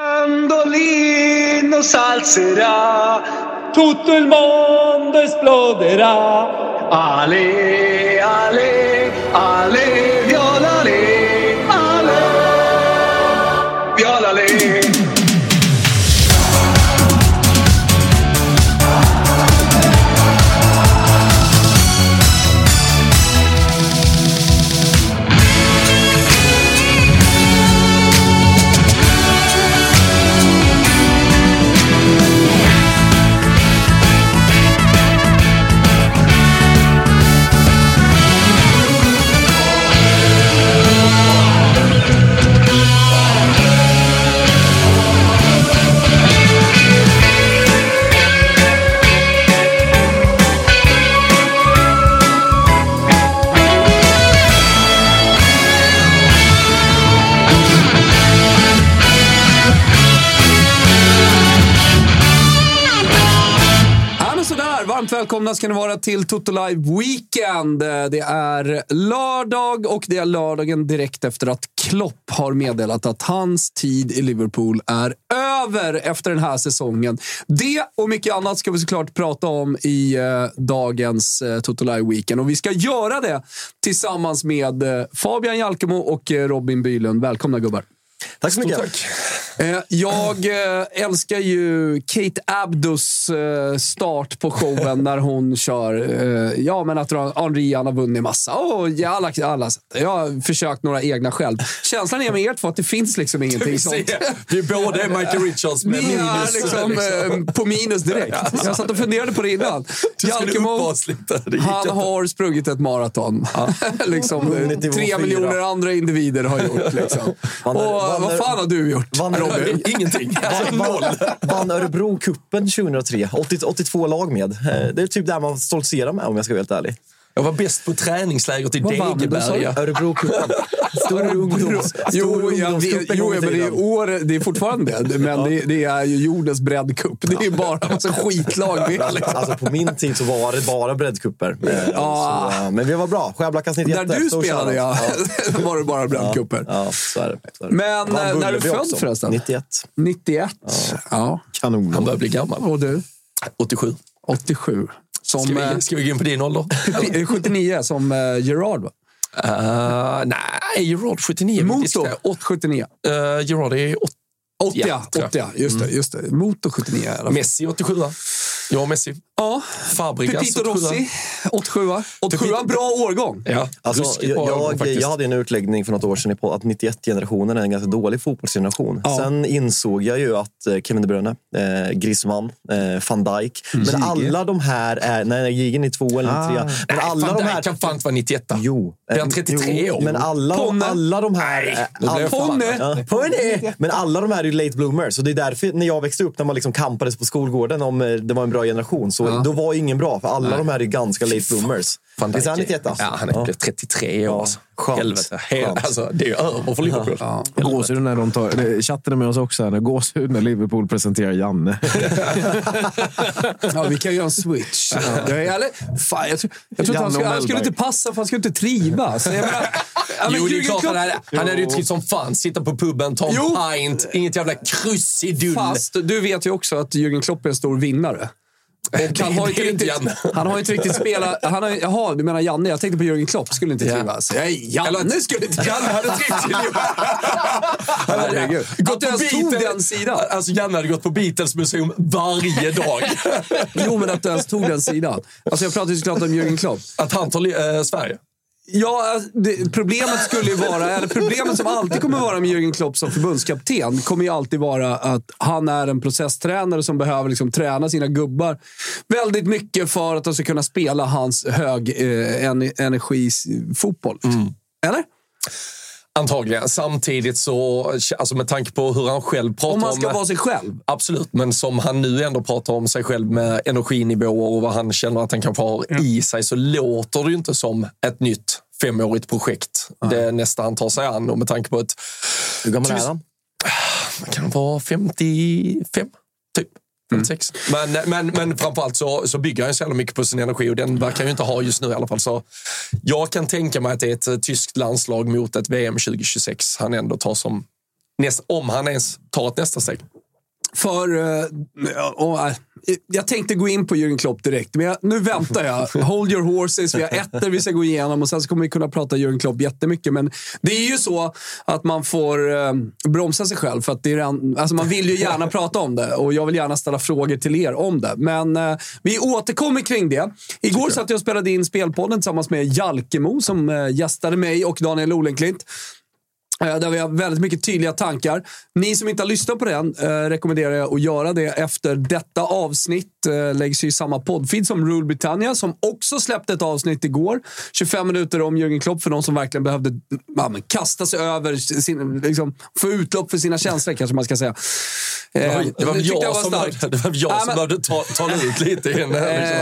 Mandolino salzerà, tutto il mondo esploderà. Ale, ale, ale, Varmt välkomna ska ni vara till Toto Live Weekend. Det är lördag och det är lördagen direkt efter att Klopp har meddelat att hans tid i Liverpool är över efter den här säsongen. Det och mycket annat ska vi såklart prata om i eh, dagens eh, Toto Live Weekend. Och vi ska göra det tillsammans med eh, Fabian Jalkemo och eh, Robin Bylund. Välkomna gubbar. Tack så mycket. Eh, Jag eh, älskar ju Kate Abdos eh, start på showen när hon kör. Ja, men att Henri har vunnit massa. Ja, alla, alla. Jag har försökt några egna själv. Känslan är med er två att det finns liksom ingenting sånt. Vi båda är Michael Richards med Ni är minus. liksom, eh, på minus direkt. Jag satt och funderade på det innan. Jalkemo, han har sprungit ett maraton. liksom, Vunnit nivå tre miljoner andra individer har gjort. Liksom. Och vann- vad fan har du gjort, vann- Robin? Ingenting. Alltså, noll. Vann Örebro-cupen 2003. 80, 82 lag med. Eh, Det är typ där man stoltserar med om jag ska vara helt ärlig. Jag var bäst på träningslägret i? Degeberga. Örebro-cupen. Stor ungdoms, Jo, stor jag vet, jo men det är, år, det är fortfarande det. Men det, det är ju jordens breddcup. Det är bara en massa skitlag med. Liksom. Alltså på min tid så var det bara breddcuper. Eh, Ja. så, eh, Men vi var bra. Skärblackas 91. När du spelade, ja, shoutout. var det bara breddcuper. Ja, ja, så är det. Så är det. Men, Vann eh, när är du född förresten? 91. 91. Ja. Kanon. Han börjar bli gammal. Och du? 87. 87. Som, Ska eh, vi, ska vi gå in på din ålder? eh, 79 som eh, Gerard va? Uh, nej, Gerard 79. Motor Uh, 79. Gerard är 80. 80, ja, tror jag. 80 ja. Just det, just det. Motor 79 i alla fall. Messi 87. Jag och Messi. Ja. Fabregas Pepito 87. Rossi 87. 87 en bra årgång. Ja, Alltså, jag, årgång jag, hade en utläggning för något år sedan på att 91-generationen är en ganska dålig fotbollsgeneration. Ja. Sen insåg jag ju att eh, Kevin De Bruyne, eh, Griezmann, eh, van Dijk. Mm. Men alla de här är... Nej, nej Jigen är två eller Ah. trea. Men Nej, alla fan, de här... kan fan inte vara 91. Jo. Blir han Eh, 33 jo, år? Men alla, Ponne. alla de här... Nej, eh. Ponne. Ja, Ponne. Men alla de här är ju late bloomers. Och det är därför när jag växte upp, när man liksom kampades på skolgården om eh, det var en bra generation, så då var ingen bra. För alla de här är ganska late bloomers. Van Visst är han 91? alltså? Ja, han är 33 år. Alltså. Skönt. Helvete. Hel, Skönt. alltså, det är över för Liverpool. Ja. Gåshud när de tar... det- Chatten är med oss också. Här, gåshud när Liverpool presenterar Janne. Ja, vi kan göra en switch. Jag, är, eller, fan, jag, tror, jag, tror han, skulle, han skulle inte passa, för han skulle inte trivas. Jag menar, ja, men Jo, det är Jürgen klart Klopp- han hade, han hade ju trivts som fan. Sitta på puben, ta en Jo. pint, inget jävla krusidull. Fast du vet ju också att Jürgen Klopp är en stor vinnare. Och han har inte riktigt, han har inte riktigt spelat... Han har, jaha, du menar Janne? Jag tänkte på Jürgen Klopp. Skulle inte Ja. trivas. Nej, Janne skulle inte Janne hade trivts i. Att du ens tog den sidan. Alltså, Janne hade gått på Beatles museum varje dag. Jo, men att du ens tog den sidan. Alltså jag pratar ju såklart om Jürgen Klopp. Att han tar eh, Sverige. Ja, alltså, det, problemet skulle ju vara, eller problemet som alltid kommer vara med Jürgen Klopp som förbundskapten, kommer ju alltid vara att han är en processtränare som behöver liksom träna sina gubbar väldigt mycket för att de ska kunna spela hans hög eh, en, energifotboll. Eller? Antagligen. Samtidigt så, alltså med tanke på hur han själv pratar Om man ska om... vara sig själv. Absolut, men som han nu ändå pratar om sig själv med energinivåer och vad han känner att han kanske har i sig så låter det ju inte som ett nytt femårigt projekt. Det nästa han tar sig an och med tanke på ett... Hur gammal är han? Kan vara? 55? Typ. 56. Men, men, men framförallt så, så bygger han så jävla mycket på sin energi och den verkar han ju inte ha just nu i alla fall. Så jag kan tänka mig att det är ett eh, tyskt landslag mot ett VM 2026 han ändå tar som näst, om han ens tar ett nästa steg. För, eh, och, eh, jag tänkte gå in på Jürgen Klopp direkt, men jag, nu väntar jag. Hold your horses. Vi har ettor vi ska gå igenom och sen så kommer vi kunna prata Jürgen Klopp jättemycket. Men det är ju så att man får eh, bromsa sig själv. För att det är en, alltså man vill ju gärna prata om det och jag vill gärna ställa frågor till er om det. Men eh, vi återkommer kring det. Igår satt jag och spelade in Spelpodden tillsammans med Jalkemo som eh, gästade mig och Daniel Olenklint. Eh, Där vi har väldigt mycket tydliga tankar. Ni som inte har lyssnat på den eh, rekommenderar jag att göra det efter detta avsnitt. Eh, läggs ju i samma poddfeed som Rule Britannia som också släppte ett avsnitt igår. 25 minuter om Jürgen Klopp för de som verkligen behövde ja, men kasta sig över, sin, liksom, få utlopp för sina känslor kanske man ska säga. Eh, Det var väl tyckte jag, som, starkt. behövde- det var jag Ja, som behövde ta, ta ut lite i en liksom,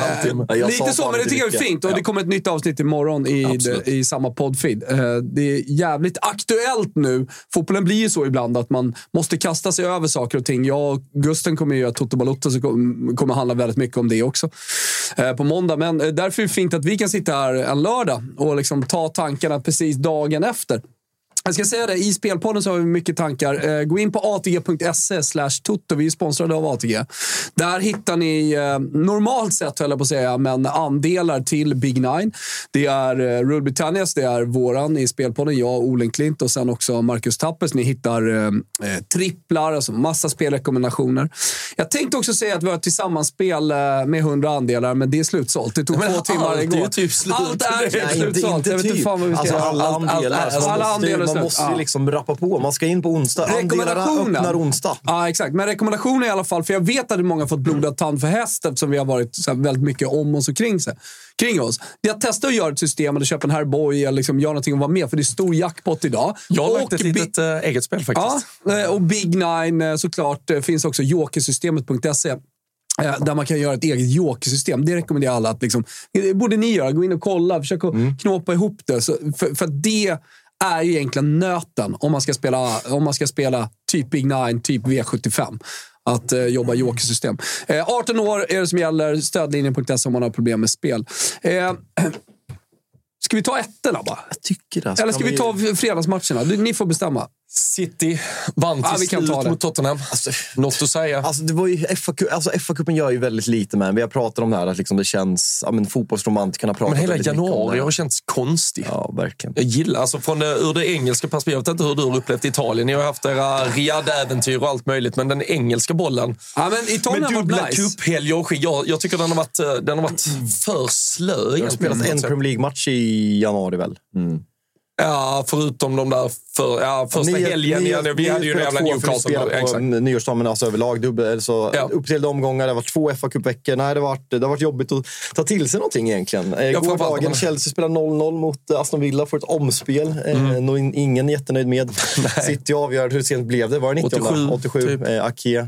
halvtimme. Ja, jag sa Lite så, men det tycker jag är fint. Och det kommer ett nytt avsnitt imorgon i, Absolut. i samma poddfeed. Eh, Det är jävligt aktuellt nu. Fotbollen blir ju så ibland att man måste kasta sig över saker och ting. Jag och Gusten kommer ju göra Toto Balotto, så kommer handla väldigt mycket om det också eh, på måndag. Men eh, därför är det fint att vi kan sitta här en lördag och liksom ta tankarna precis dagen efter. Jag ska säga det, i Spelpodden så har vi mycket tankar. Eh, gå in på atg.se slash tutto. Vi är sponsrade av ATG. Där hittar ni, eh, normalt sett höll jag på att säga, men andelar till Big Nine. Det är eh, Rule Britannias, det är våran i Spelpodden, jag Olen Klint och sen också Marcus Tappes. Ni hittar eh, tripplar, alltså massa spelrekommendationer. Jag tänkte också säga att vi har ett tillsammanspel med 100 andelar, men det är slutsålt. Det tog Men två timmar allt är igår. ju typ slut. Allt är typ inte, slutsålt. Jag vet inte typ. fan vad vi ska alltså, göra. alla Allt- andelar. allt- alla andelar man måste Ja. ju liksom rappa på. Man ska in på onsdag. Rekommendationen. öppnar onsdag. Ja, exakt. Men rekommendationer i alla fall. För jag vet att många har fått blodad tand för häst eftersom vi har varit så här väldigt mycket om oss och kring, sig, kring oss. Jag testar att göra ett system eller köpa en Herboy eller liksom göra någonting och vara med. För det är stor jackpot idag. Jag har lagt ett litet äh, eget spel faktiskt. Ja, eh, och Big Nine eh, såklart. finns också jokersystemet.se. Där man kan göra ett eget jokersystem. Det rekommenderar jag alla att liksom, det borde ni göra. Gå in och kolla. Försök att Mm. knåpa ihop det. Så, för, för att det är ju egentligen nöten om man ska spela, om man ska spela typ Big Nine, typ V75. Att eh, jobba jokersystem. Eh, 18 år är det som gäller. Stödlinjen.se om man har problem med spel. Eh, ska vi ta ettorna bara? Jag tycker det. Eller ska vi ta fredagsmatcherna? Du, Ni får bestämma. City vann Ja, till vi kan ta slut det. mot Tottenham. Något att säga? Alltså, det var ju FA, alltså, FA-cupen gör ju väldigt lite med. Vi har pratat om det här att liksom det känns... Ja, men fotbollsromantikerna pratar Men hela januari har känts konstig. Ja, verkligen. Jag gillar, alltså från det, ur det engelska perspektivet, jag vet inte hur du har upplevt Italien. Ni har haft era Riyadh-äventyr och allt möjligt, men den engelska bollen Ja, men Italien med har dubbla varit nice. cuphelger och skit. Jag, jag tycker den har varit, eh, den har varit för slö. Det har något en. Premier League-match i januari väl? Ja, förutom de där för, ja, första Ni- helgen. ni- igen. vi ni hade ju en jävla Newcastle. nyårsdagen, men alltså överlag dubbel, så Ja. uppdelade omgångar. Det varit två fa Cup-veckor. Nej, det har, varit, det har varit jobbigt att ta till sig någonting egentligen. Eh, Ja, Gårdagen, Chelsea spelar 0-0 mot eh, Aston Villa, får ett omspel. Mm. Eh, nog in- ingen jättenöjd med. City avgör. Hur sent blev det? Var det 90 87, 87. typ. Eh, Ake. Eh,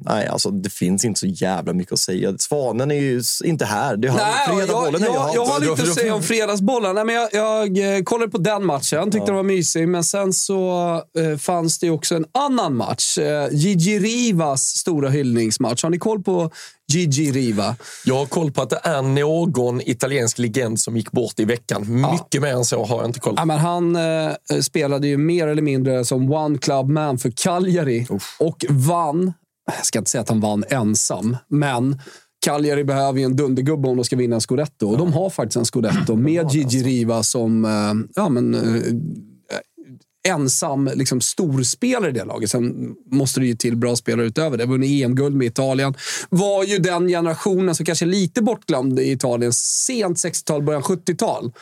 nej, alltså det finns inte så jävla mycket att säga. Svanen är ju inte här. Det är han. Nej, jag, är ju jag, han. jag har lite att säga om fredagsbollen. Nej, men jag, jag eh, kollade på den matchen, tyckte den var mysig. Men sen så eh, fanns det också en annan match. Eh, Gigi Rivas stora hyllningsmatch. Har ni koll på Gigi Riva? Jag har koll på att det är någon italiensk legend som gick bort i veckan. Mycket mer än så har jag inte koll på. Ja, men han eh, spelade ju mer eller mindre som one club man för Cagliari och vann. Jag ska inte säga att han vann ensam, men Cagliari behöver ju en dundergubbe om de ska vinna en scudetto. Och de har faktiskt en scudetto med Gigi Riva som eh, ja, men, eh, ensam liksom, storspelare i det laget. Sen måste det ju till bra spelare utöver det. Vunnit EM-guld med Italien. Var ju den generationen som kanske är lite bortglömd i Italien. Sent 60-tal, början 70-tal.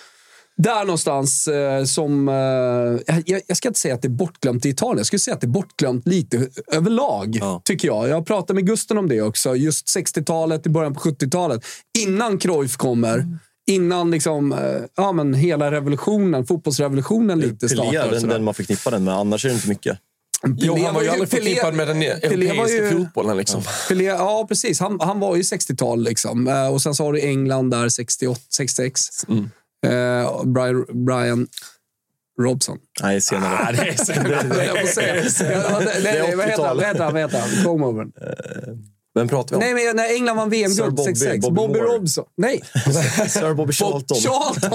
Där någonstans eh, som... Eh, jag, jag ska inte säga att det är bortglömt i Italien. Jag skulle säga att det är bortglömt lite överlag, Ja. tycker jag. Jag pratade med Gusten om det också. Just 60-talet, i början på 70-talet. Innan Cruyff kommer. innan liksom, eh, ja, men hela revolutionen, fotbollsrevolutionen lite Pelé startade. är den, den man förknippar den med. Annars är det inte mycket. Jo, Pelé han var ju aldrig Pelé- förknippad med den Pelé var europeiska ju- fotbollen. Liksom. Pelé, ja, precis. Han, han var ju 60-tal. Liksom. Eh, och sen så har du England där 68, 66. Mm. Eh, Brian, Brian Robson. Nej, senare. det är Jag får säga. Ja, nej, nej, nej, Vad heter han? Vad heter han? Vem pratar vi om? Nej, men när England vann VM-guld Bobby- 66. Bobby Bobby. Robson. Nej, Sir Bobby Charlton. Charlton.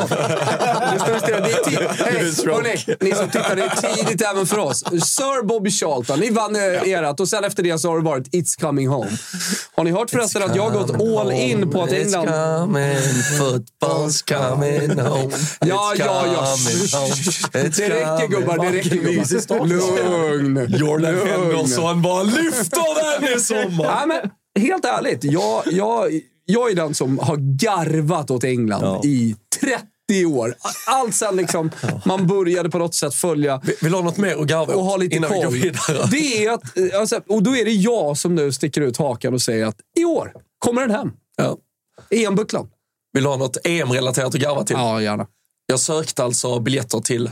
Det står. Det är tid- Hej, hörni, ni som tittar, det är tidigt även för oss. Sir Bobby Charlton. Ni vann eh, erat och sen efter det så har det varit It's coming home. Har ni hört förresten att jag har gått all in på att England... It's coming, football's coming home. Ja, ja, ja. It's Det räcker gubbar, det räcker gubbar. Lugn. Jordan. Henderson bara lyfter den i sommar. Men helt ärligt. Jag, jag, jag är den som har garvat åt England Ja. i 30 år. Allt sen liksom man började på något sätt följa Vi- Vill du ha något mer att garva och ha lite innan vi går koll. Det är att, alltså, och då är det jag som nu sticker ut hakan och säger att i år kommer den hem. Ja. EM-bucklan. Vill du ha något EM-relaterat att garva till? Ja, gärna. Jag sökte alltså biljetter till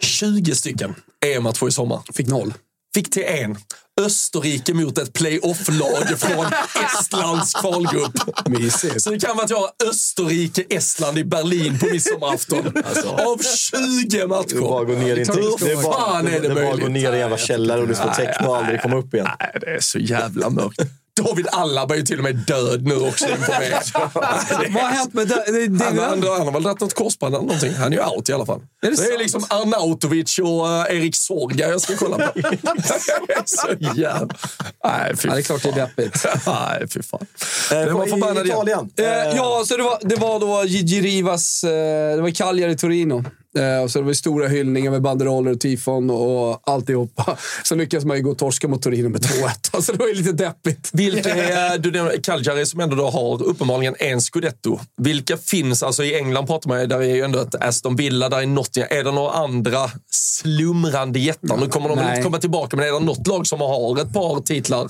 20 stycken EM-matcher i sommar. Fick noll. Fick till en. Österrike mot ett playoff-lag från Estlands kvalgrupp. Mysigt. Så det kan vara att jag har Österrike-Estland i Berlin på midsommarafton. Av 20 Det är bara matcher. gå ner i Hur det bara, fan är det det är bara att gå möjligt? ner i en jävla källare och du ska teckna och aldrig komma upp igen. Nej, det är så jävla mörkt. David Alaba är ju till och med död nu också. Vad har hänt med det, Han, han, han har väl dragit något korsband eller någonting. Han är ju out i alla fall. Är det det är sant? liksom Arnautovic och eh, Erik Sorga jag ska kolla på. så jävla... Nej, fy ja, det är klart det är deppigt. Nej, fy fan. Eh, var förbannad igen. Italien. Eh, ja, så det var, det var då Gigi Rivas, eh, det var Cagliari Torino. Eh, och så det var stora hyllningar med banderoller och tifon och alltihopa. Så lyckades man ju gå och torska mot Torino med 2-1. Alltså det var ju lite deppigt. Vilka är, du nämnde Cagliari som ändå då har uppenbarligen en scudetto. Vilka finns, alltså i England pratar man ju, där är ju ändå ett Aston Villa, där är Nottingham. Är det några andra slumrande jättar? Nu kommer de väl Nej. inte komma tillbaka, men är det något lag som har ett par titlar?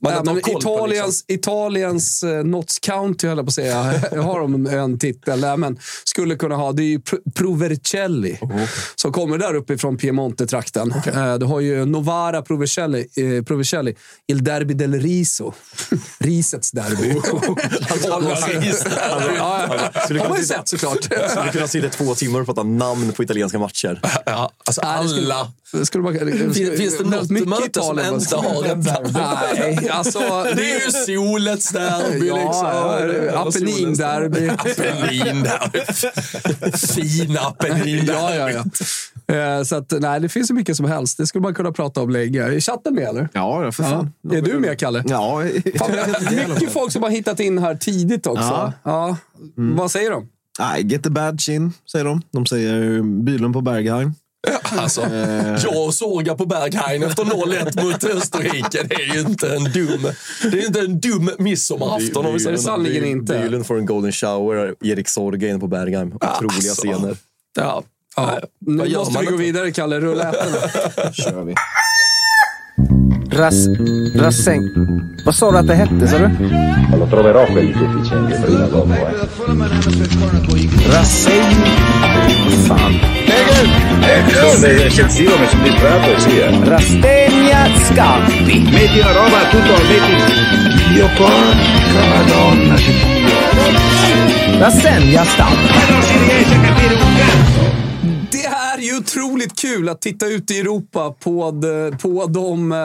Man Ja, men koll på, Italiens, Italiens eh, Notts County, höll jag på att säga, har de en titel där, men skulle kunna ha. Det är ju Pro- Provercelli som kommer där uppifrån Piemonte-trakten. Eh, Du har ju Novara Provercelli, eh, Provercelli Il Derby del Riso. Risets derby. Skulle har man ju sitta- sett såklart. skulle kunna sitta två timmar och prata namn på italienska matcher. Ja, alltså alla. Det skulle man, Finns, finns det något möte som Italien, inte har ett derby? Nej, alltså... Det är ju solets derby Ja, liksom. ja, Apennin-derby. Apennin-derby. Fina Apennin-derby. Ja, ja, ja. Eh, Så att, nej, det finns ju mycket som helst. Det skulle man kunna prata om länge. Är chatten med eller? Ja, för fan. Är du med, Kalle? Ja, Fan, mycket folk som har hittat in här tidigt också. Ja. Ja. Mm. Vad säger de? Nej, get the badge in, säger de. De säger Bylund på Berghain. Alltså, jag och Sorga på Berghain efter 0-1 mot Österrike. Det är ju inte en dum, det är inte en dum midsommarafton om vi säger sanningen inte. Bylund får en golden shower. Erik Sorge inne på Bergheim. Otroliga Alltså. scener. Ja. Ja. Nu gör måste vi gå vidare, Kalle. Rulla ettorna. kör vi. Ras, rassäng. Vad sa du att det hette, sa du? Lo troverò quelli deficienti prima o dopo. Rassäng. Fan. Eccessivo mi sono distratto e sì, eh. Rastegna Scampi. Metti una roba tutto, metti... Dio porca madonna, non si riesce a capire un cazzo! Det är ju otroligt kul att titta ut i Europa på, de, på de eh,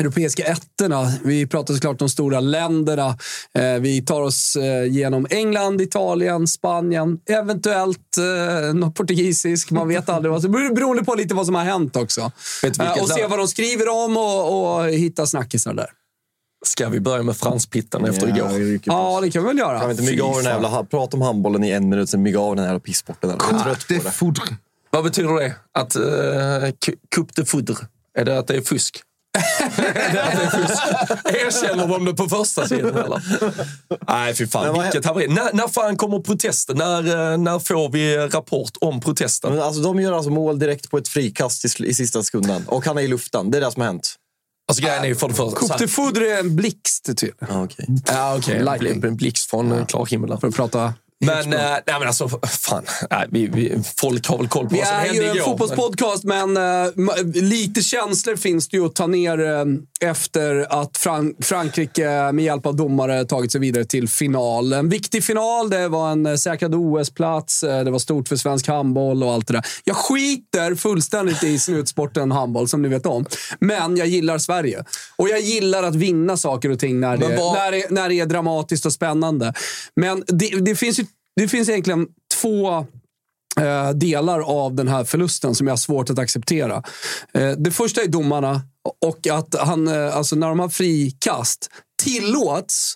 europeiska ettorna. Vi pratar såklart om de stora länderna. Eh, vi tar oss eh, genom England, Italien, Spanien, eventuellt eh, något portugisisk. Man vet aldrig. Vad, som- beroende på lite vad som har hänt också. Och se vad de skriver om och, och hitta snackisar där. Ska vi börja med franspittan efter Ja, igår? Ja, det kan vi väl göra. Kan vi inte mygga av den här jävla... Prata om handbollen i en minut, sen mygga av den här jävla pissporten. Jag är trött på Det. Vad betyder det? Att uh, coupe de foudre? Är det att det är fusk? Erkänner de det på första sidan eller? Nej, fy fan. Men vad Vilket haveri. När, när fan kommer protesten? När, eh, när får vi rapport om protesten? Men alltså, de gör alltså mål direkt på ett frikast i, i sista sekunden. Och han är i luften. Det är det som har hänt. Alltså grejen är ju för det första... Coupe de Foudre är en blixt, typ. Ja, okej. Lightning. Okay. En blixt från eh, klar himmel. För att prata Men, eh, nej, men alltså, fan. Nej, vi, vi, folk har väl koll på Vi vad som är hände ju en igår. fotbollspodcast, men, eh, ma- lite känslor finns det ju att ta ner eh, efter att Fran- Frankrike med hjälp av domare tagit sig vidare till final. En viktig final. Det var en eh, säkrad OS-plats. eh, Det var stort för svensk handboll och allt det där. Jag skiter fullständigt i snutsporten handboll, som ni vet om. Men jag gillar Sverige. Och jag gillar att vinna saker och ting när det, Men vad- när det, när det är dramatiskt och spännande. Men det, det, finns ju, det finns egentligen två eh, delar av den här förlusten som jag har svårt att acceptera. Eh, det första är domarna och att han, eh, alltså när de har frikast tillåts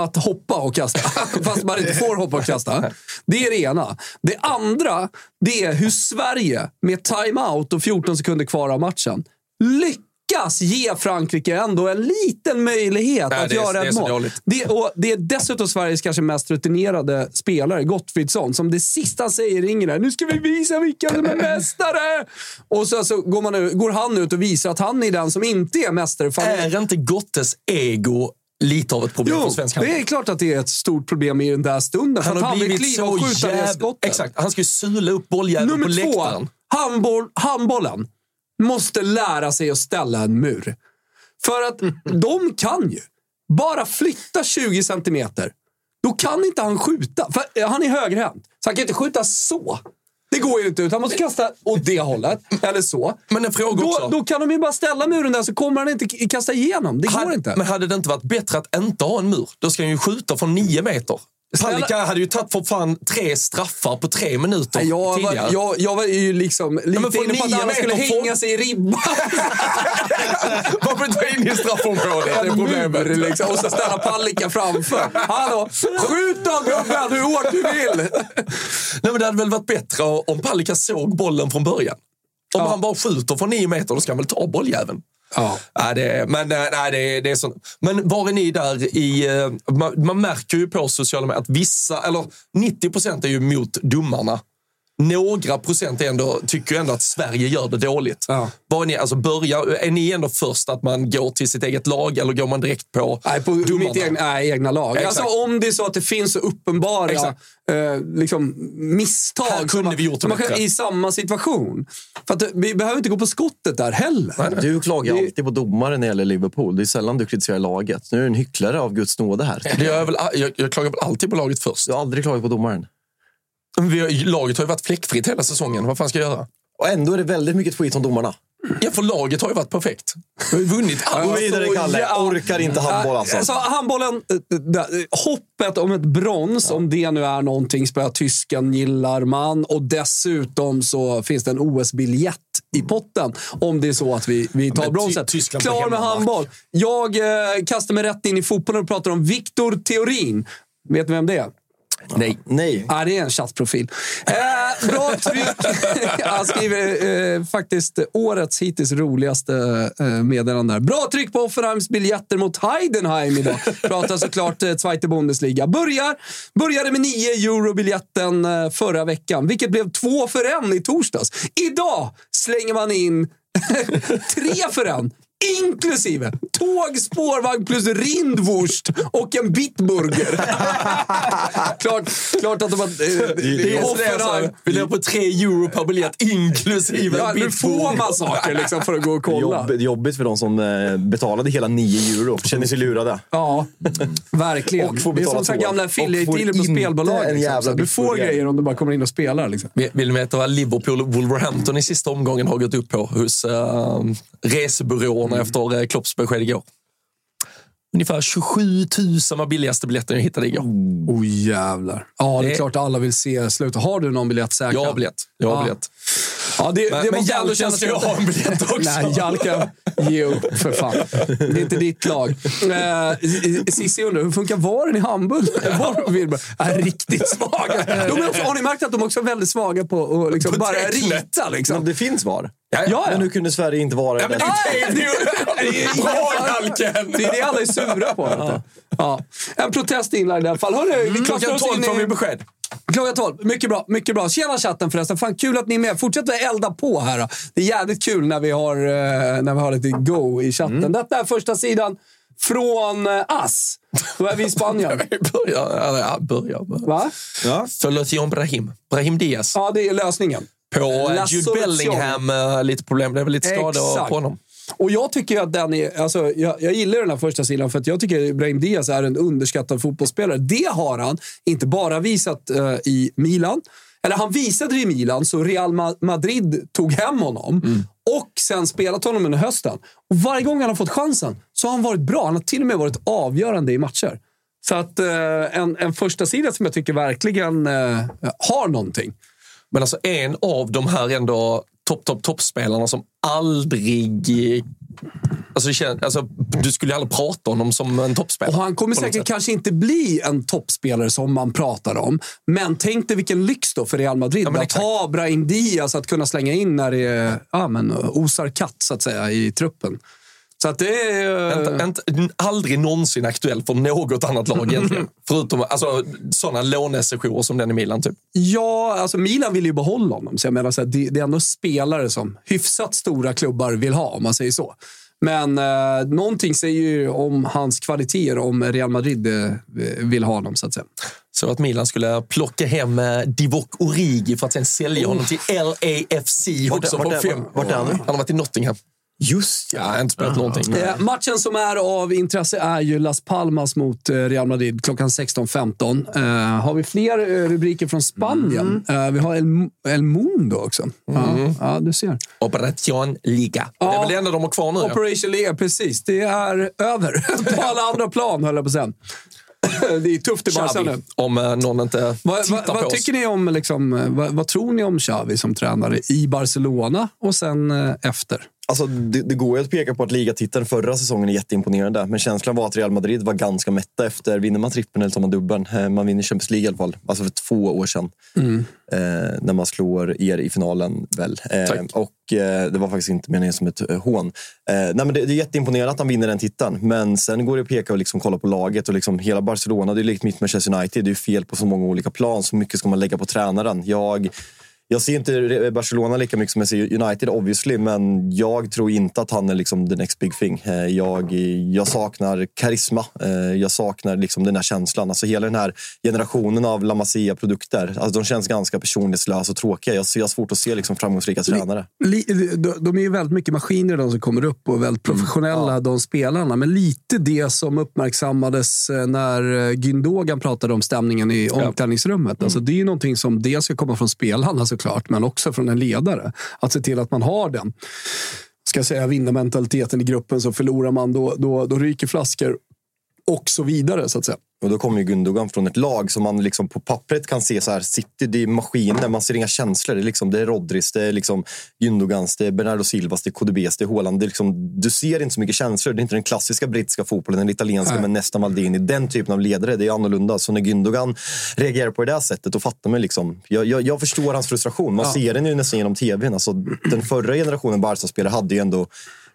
att hoppa och kasta, fast man inte får hoppa och kasta. Det är det ena. Det andra, det är hur Sverige med timeout och 14 sekunder kvar av matchen lyckas ge Frankrike ändå en liten möjlighet Nej, att det göra det är ett mål. Det, och det är dessutom Sveriges kanske mest rutinerade spelare, Gottfridsson, som det sista han säger är nu ska vi visa vilka som är mästare. Och så, så går, man, går han ut och visar att han är den som inte är mästare. För han är- inte Gottes ego lite av ett problem Jo, för svensk det handboll? är klart att det är ett stort problem i den där stunden. Han har han blivit så det jävla... Exakt. Han ska ju sula upp bolljäveln på Nummer två, läktaren. handboll, handbollen måste lära sig att ställa en mur. För att de kan ju bara flytta 20 centimeter. Då kan inte han skjuta. För eh, han är högerhänt, så han kan inte skjuta så. Det går ju inte, utan han måste kasta åt det hållet. Eller så. Men en fråga också. Då, då kan de ju bara ställa muren där så kommer han inte kasta igenom. Det går Hade- inte. Men hade det inte varit bättre att inte ha en mur? Då ska han ju skjuta från nio meter. Palicka hade ju tagit för fan tre straffar på tre minuter Nej, Jag var, tidigare. jag, jag var ju liksom lite men från inne på att alla skulle hänga sig i ribban. Varför inte in i straffområdet? Det är problemet. Mur, liksom, och så ställa Palicka framför. Hallå, skjut då gubben hur hårt du vill! Nej, men det hade väl varit bättre om Palicka såg bollen från början. Om han bara skjuter från nio meter, då ska han väl ta bolljäveln. Ja. Eh, nej, det men nej, det det är sånt. Men var är ni där i... Eh, man, man märker ju på sociala medier att vissa, eller 90 procent är ju mot domarna. Några procent ändå, tycker ändå att Sverige gör det dåligt. Ja. Var är, ni, alltså börja, är ni ändå först att man går till sitt eget lag eller går man direkt på Nej, på domarna? mitt egna, nej, egna lag. Exakt. Alltså, om det är så att det finns så uppenbara eh, liksom, misstag Här kunde man- vi gjort man kan- i samma situation. För att, vi behöver inte gå på skottet där heller. Du klagar Det- alltid på domaren när det gäller Liverpool. Det är sällan du kritiserar laget. Nu är du en hycklare av Guds nåde här. Det gör jag, väl, jag, jag klagar väl alltid på laget först. Du har aldrig klagat på domaren. Men Vi, har- laget har ju varit fläckfritt hela säsongen. Vad fan ska jag göra? Och ändå är det väldigt mycket skit om domarna. Ja, för laget har ju varit perfekt. Vi har ju vunnit allt. Gå vidare, Kalle. ja. Orkar inte handboll alltså. Alltså, handbollen, eh, där, hoppet om ett brons, om det nu är någonting, spöa tysken gillar man. Och dessutom så finns det en OS-biljett i potten om det är så att vi, vi tar men bronset. Klar med handboll. Jag eh, kastar mig rätt in i fotbollen och pratar om Viktor Theorin. Vet ni vem det är? Nej. Nej. Ja, det är en chattprofil. Eh, bra tryck. Han skriver eh, faktiskt årets hittills roligaste eh, meddelande. Bra tryck på Offenheims biljetter mot Heidenheim idag. Pratar såklart eh, Zweite Bundesliga. Börjar, började med 9 euro biljetten eh, förra veckan, vilket blev två för en i torsdags. Idag slänger man in tre för en. Inklusive tåg, spårvagn plus rindwurst och en bitburger. klart, klart att de har... Eh, det är Offenheim. Vi lever på tre euro per biljett inklusive Ja, nu får man saker liksom för att gå och kolla. Jobb, jobbigt för de som eh, betalade hela 9 euro. Känner sig lurade. Ja, verkligen. Och får det är betala som så gamla affiliate-dealer på spelbolag. en Liksom. jävla Du får grejer om du bara kommer in och spelar. Liksom. Vill vill ni veta vad Liverpool och Wolverhampton i sista omgången har gått upp på hos uh, resebyråerna Mm. efter uh, Klopps besked igår? Ungefär 27 000 var billigaste biljetten jag hittade igår. Oh jävlar. Ja, det är Det- klart alla vill se slutet. Har du någon biljett säkrad? Jag har biljett. Jag har Ja. biljett. Ja, det, Men, det men Jalken kännas ska ju lite- ha en biljett också. Nej, Jalka, ge upp för fan. Det är inte ditt lag. Eh, Cissi undrar, hur funkar VARen i? VAR Wilbur är riktigt svaga. De är också, har ni märkt att de också är väldigt svaga på att liksom På bara tecknet. rita? Men Liksom. det finns VAR. Ja, ja. Men nu kunde Sverige inte vara Ja, men det det är Bra Jalken! Det är det alla är sura på. du. Ja. En protest inlagd i alla fall. Hörru, vi kastar Klockan oss 12 in får vi besked. Klockan 12. Mycket bra. Mycket bra. Tjena chatten förresten. Fan, kul att ni är med. Fortsätt att elda på här. Det är jävligt kul när vi har, eh, när vi har lite go i chatten. Detta är första sidan från eh, Ass. Då är vi i Spanien. Börja, eller, ja, börja. Va? Solution Brahim. Brahim Diaz. Ja, det är lösningen. På Jude. Bellingham, eh, lite problem. Det är väl lite skador Exakt. på honom. Och jag tycker att den är, alltså, jag, jag gillar den här första sidan för att jag tycker att Brahim Diaz är en underskattad fotbollsspelare. Det har han inte bara visat eh, i Milan. Eller han visade det i Milan, så Real Ma- Madrid tog hem honom. Och sen spelat honom under hösten. Och varje gång han har fått chansen så har han varit bra. Han har till och med varit avgörande i matcher. Så att eh, en, en första sida som jag tycker verkligen eh, har någonting. Men alltså en av de här ändå topp, topp, toppspelarna som aldrig... Alltså, alltså, du skulle ju aldrig prata om honom som en toppspelare. Och han kommer säkert sätt. kanske inte bli en toppspelare som man pratar om. Men tänk dig vilken lyx då för Real Madrid Ja, att ha Brahim Diaz att kunna slänga in när det ja, men, osar katt så att säga i truppen. Så att det är... Inte, inte, aldrig någonsin aktuell för något annat lag egentligen. Förutom alltså, sådana lånesessioner som den i Milan. Typ. Ja, alltså Milan vill ju behålla honom. Så jag menar, så här, det, det är ändå spelare som hyfsat stora klubbar vill ha, om man säger så. Men eh, någonting säger ju om hans kvaliteter om Real Madrid eh, vill ha honom, så att säga. Så att Milan skulle plocka hem eh, Divock Origi för att sen sälja honom till LAFC också vart är han nu? Han har varit i Nottingham. Just Ja, jag har inte spelat någonting. Eh, matchen som är av intresse är ju Las Palmas mot eh, Real Madrid klockan 16.15. Eh, har vi fler eh, rubriker från Spanien? Eh, vi har El, El Mundo också. Ja, ja, du ser. Operation Liga. Det är Ja. väl det enda de har kvar nu. Ja. Operation Liga, precis. Det är över på alla andra plan, höll jag på att säga. Det är tufft i Barca nu. Om eh, någon inte Vad, tittar vad, på vad oss. tycker ni om, liksom, vad, vad tror ni om Xavi som tränare i Barcelona och sen eh, efter? Alltså, det, det går ju att peka på att ligatiteln förra säsongen är jätteimponerande. Men känslan var att Real Madrid var ganska mätta efter. Vinner man trippeln eller tar man dubbeln? Eh, Man vinner Champions League i alla fall. Alltså för två år sedan. Eh, när man slår er i finalen väl. Eh, och eh, det var faktiskt inte meningen som ett eh, hån. Eh, nej, men det, det är jätteimponerande att han vinner den titeln. Men sen går det att peka och liksom kolla på laget. och liksom Hela Barcelona, det är likt mitt Manchester United. Det är fel på så många olika plan. Så mycket ska man lägga på tränaren. Jag... Jag ser inte Barcelona lika mycket som jag ser United obviously, men jag tror inte att han är liksom the next big thing. Eh, Jag, jag saknar karisma. Eh, Jag saknar liksom den här känslan. Alltså hela den här generationen av La Masia-produkter, alltså de känns ganska personlighetslösa och tråkiga. Jag har svårt att se liksom framgångsrika tränare. De, är ju väldigt mycket maskiner de som kommer upp och väldigt professionella de spelarna. Men lite det som uppmärksammades eh, när Gündogan pratade om stämningen i omklädningsrummet. Alltså, det är ju någonting som dels ska komma från spelarna såklart, men också från en ledare. Att se till att man har den ska säga, vinna vinnarmentaliteten i gruppen. Så förlorar man, då, då, då ryker flaskor och så vidare. så att säga. Och då kommer ju Gundogan från ett lag som man liksom på pappret kan se så här, City, det är maskiner, man ser inga känslor. Det är, liksom, det är Rodris, det är liksom Gündogans, det är Bernardo Silvas, det är KDBs, det är Haaland. Det är liksom, du ser inte så mycket känslor. Det är inte den klassiska brittiska fotbollen, den italienska Nej. med nästan Maldini. Den typen av ledare, det är annorlunda. Så när Gündogan reagerar på det där sättet, då fattar man liksom. Jag, jag, jag förstår hans frustration. Man ser den ju nästan genom tvn. Alltså, den förra generationen Barca-spelare hade ju ändå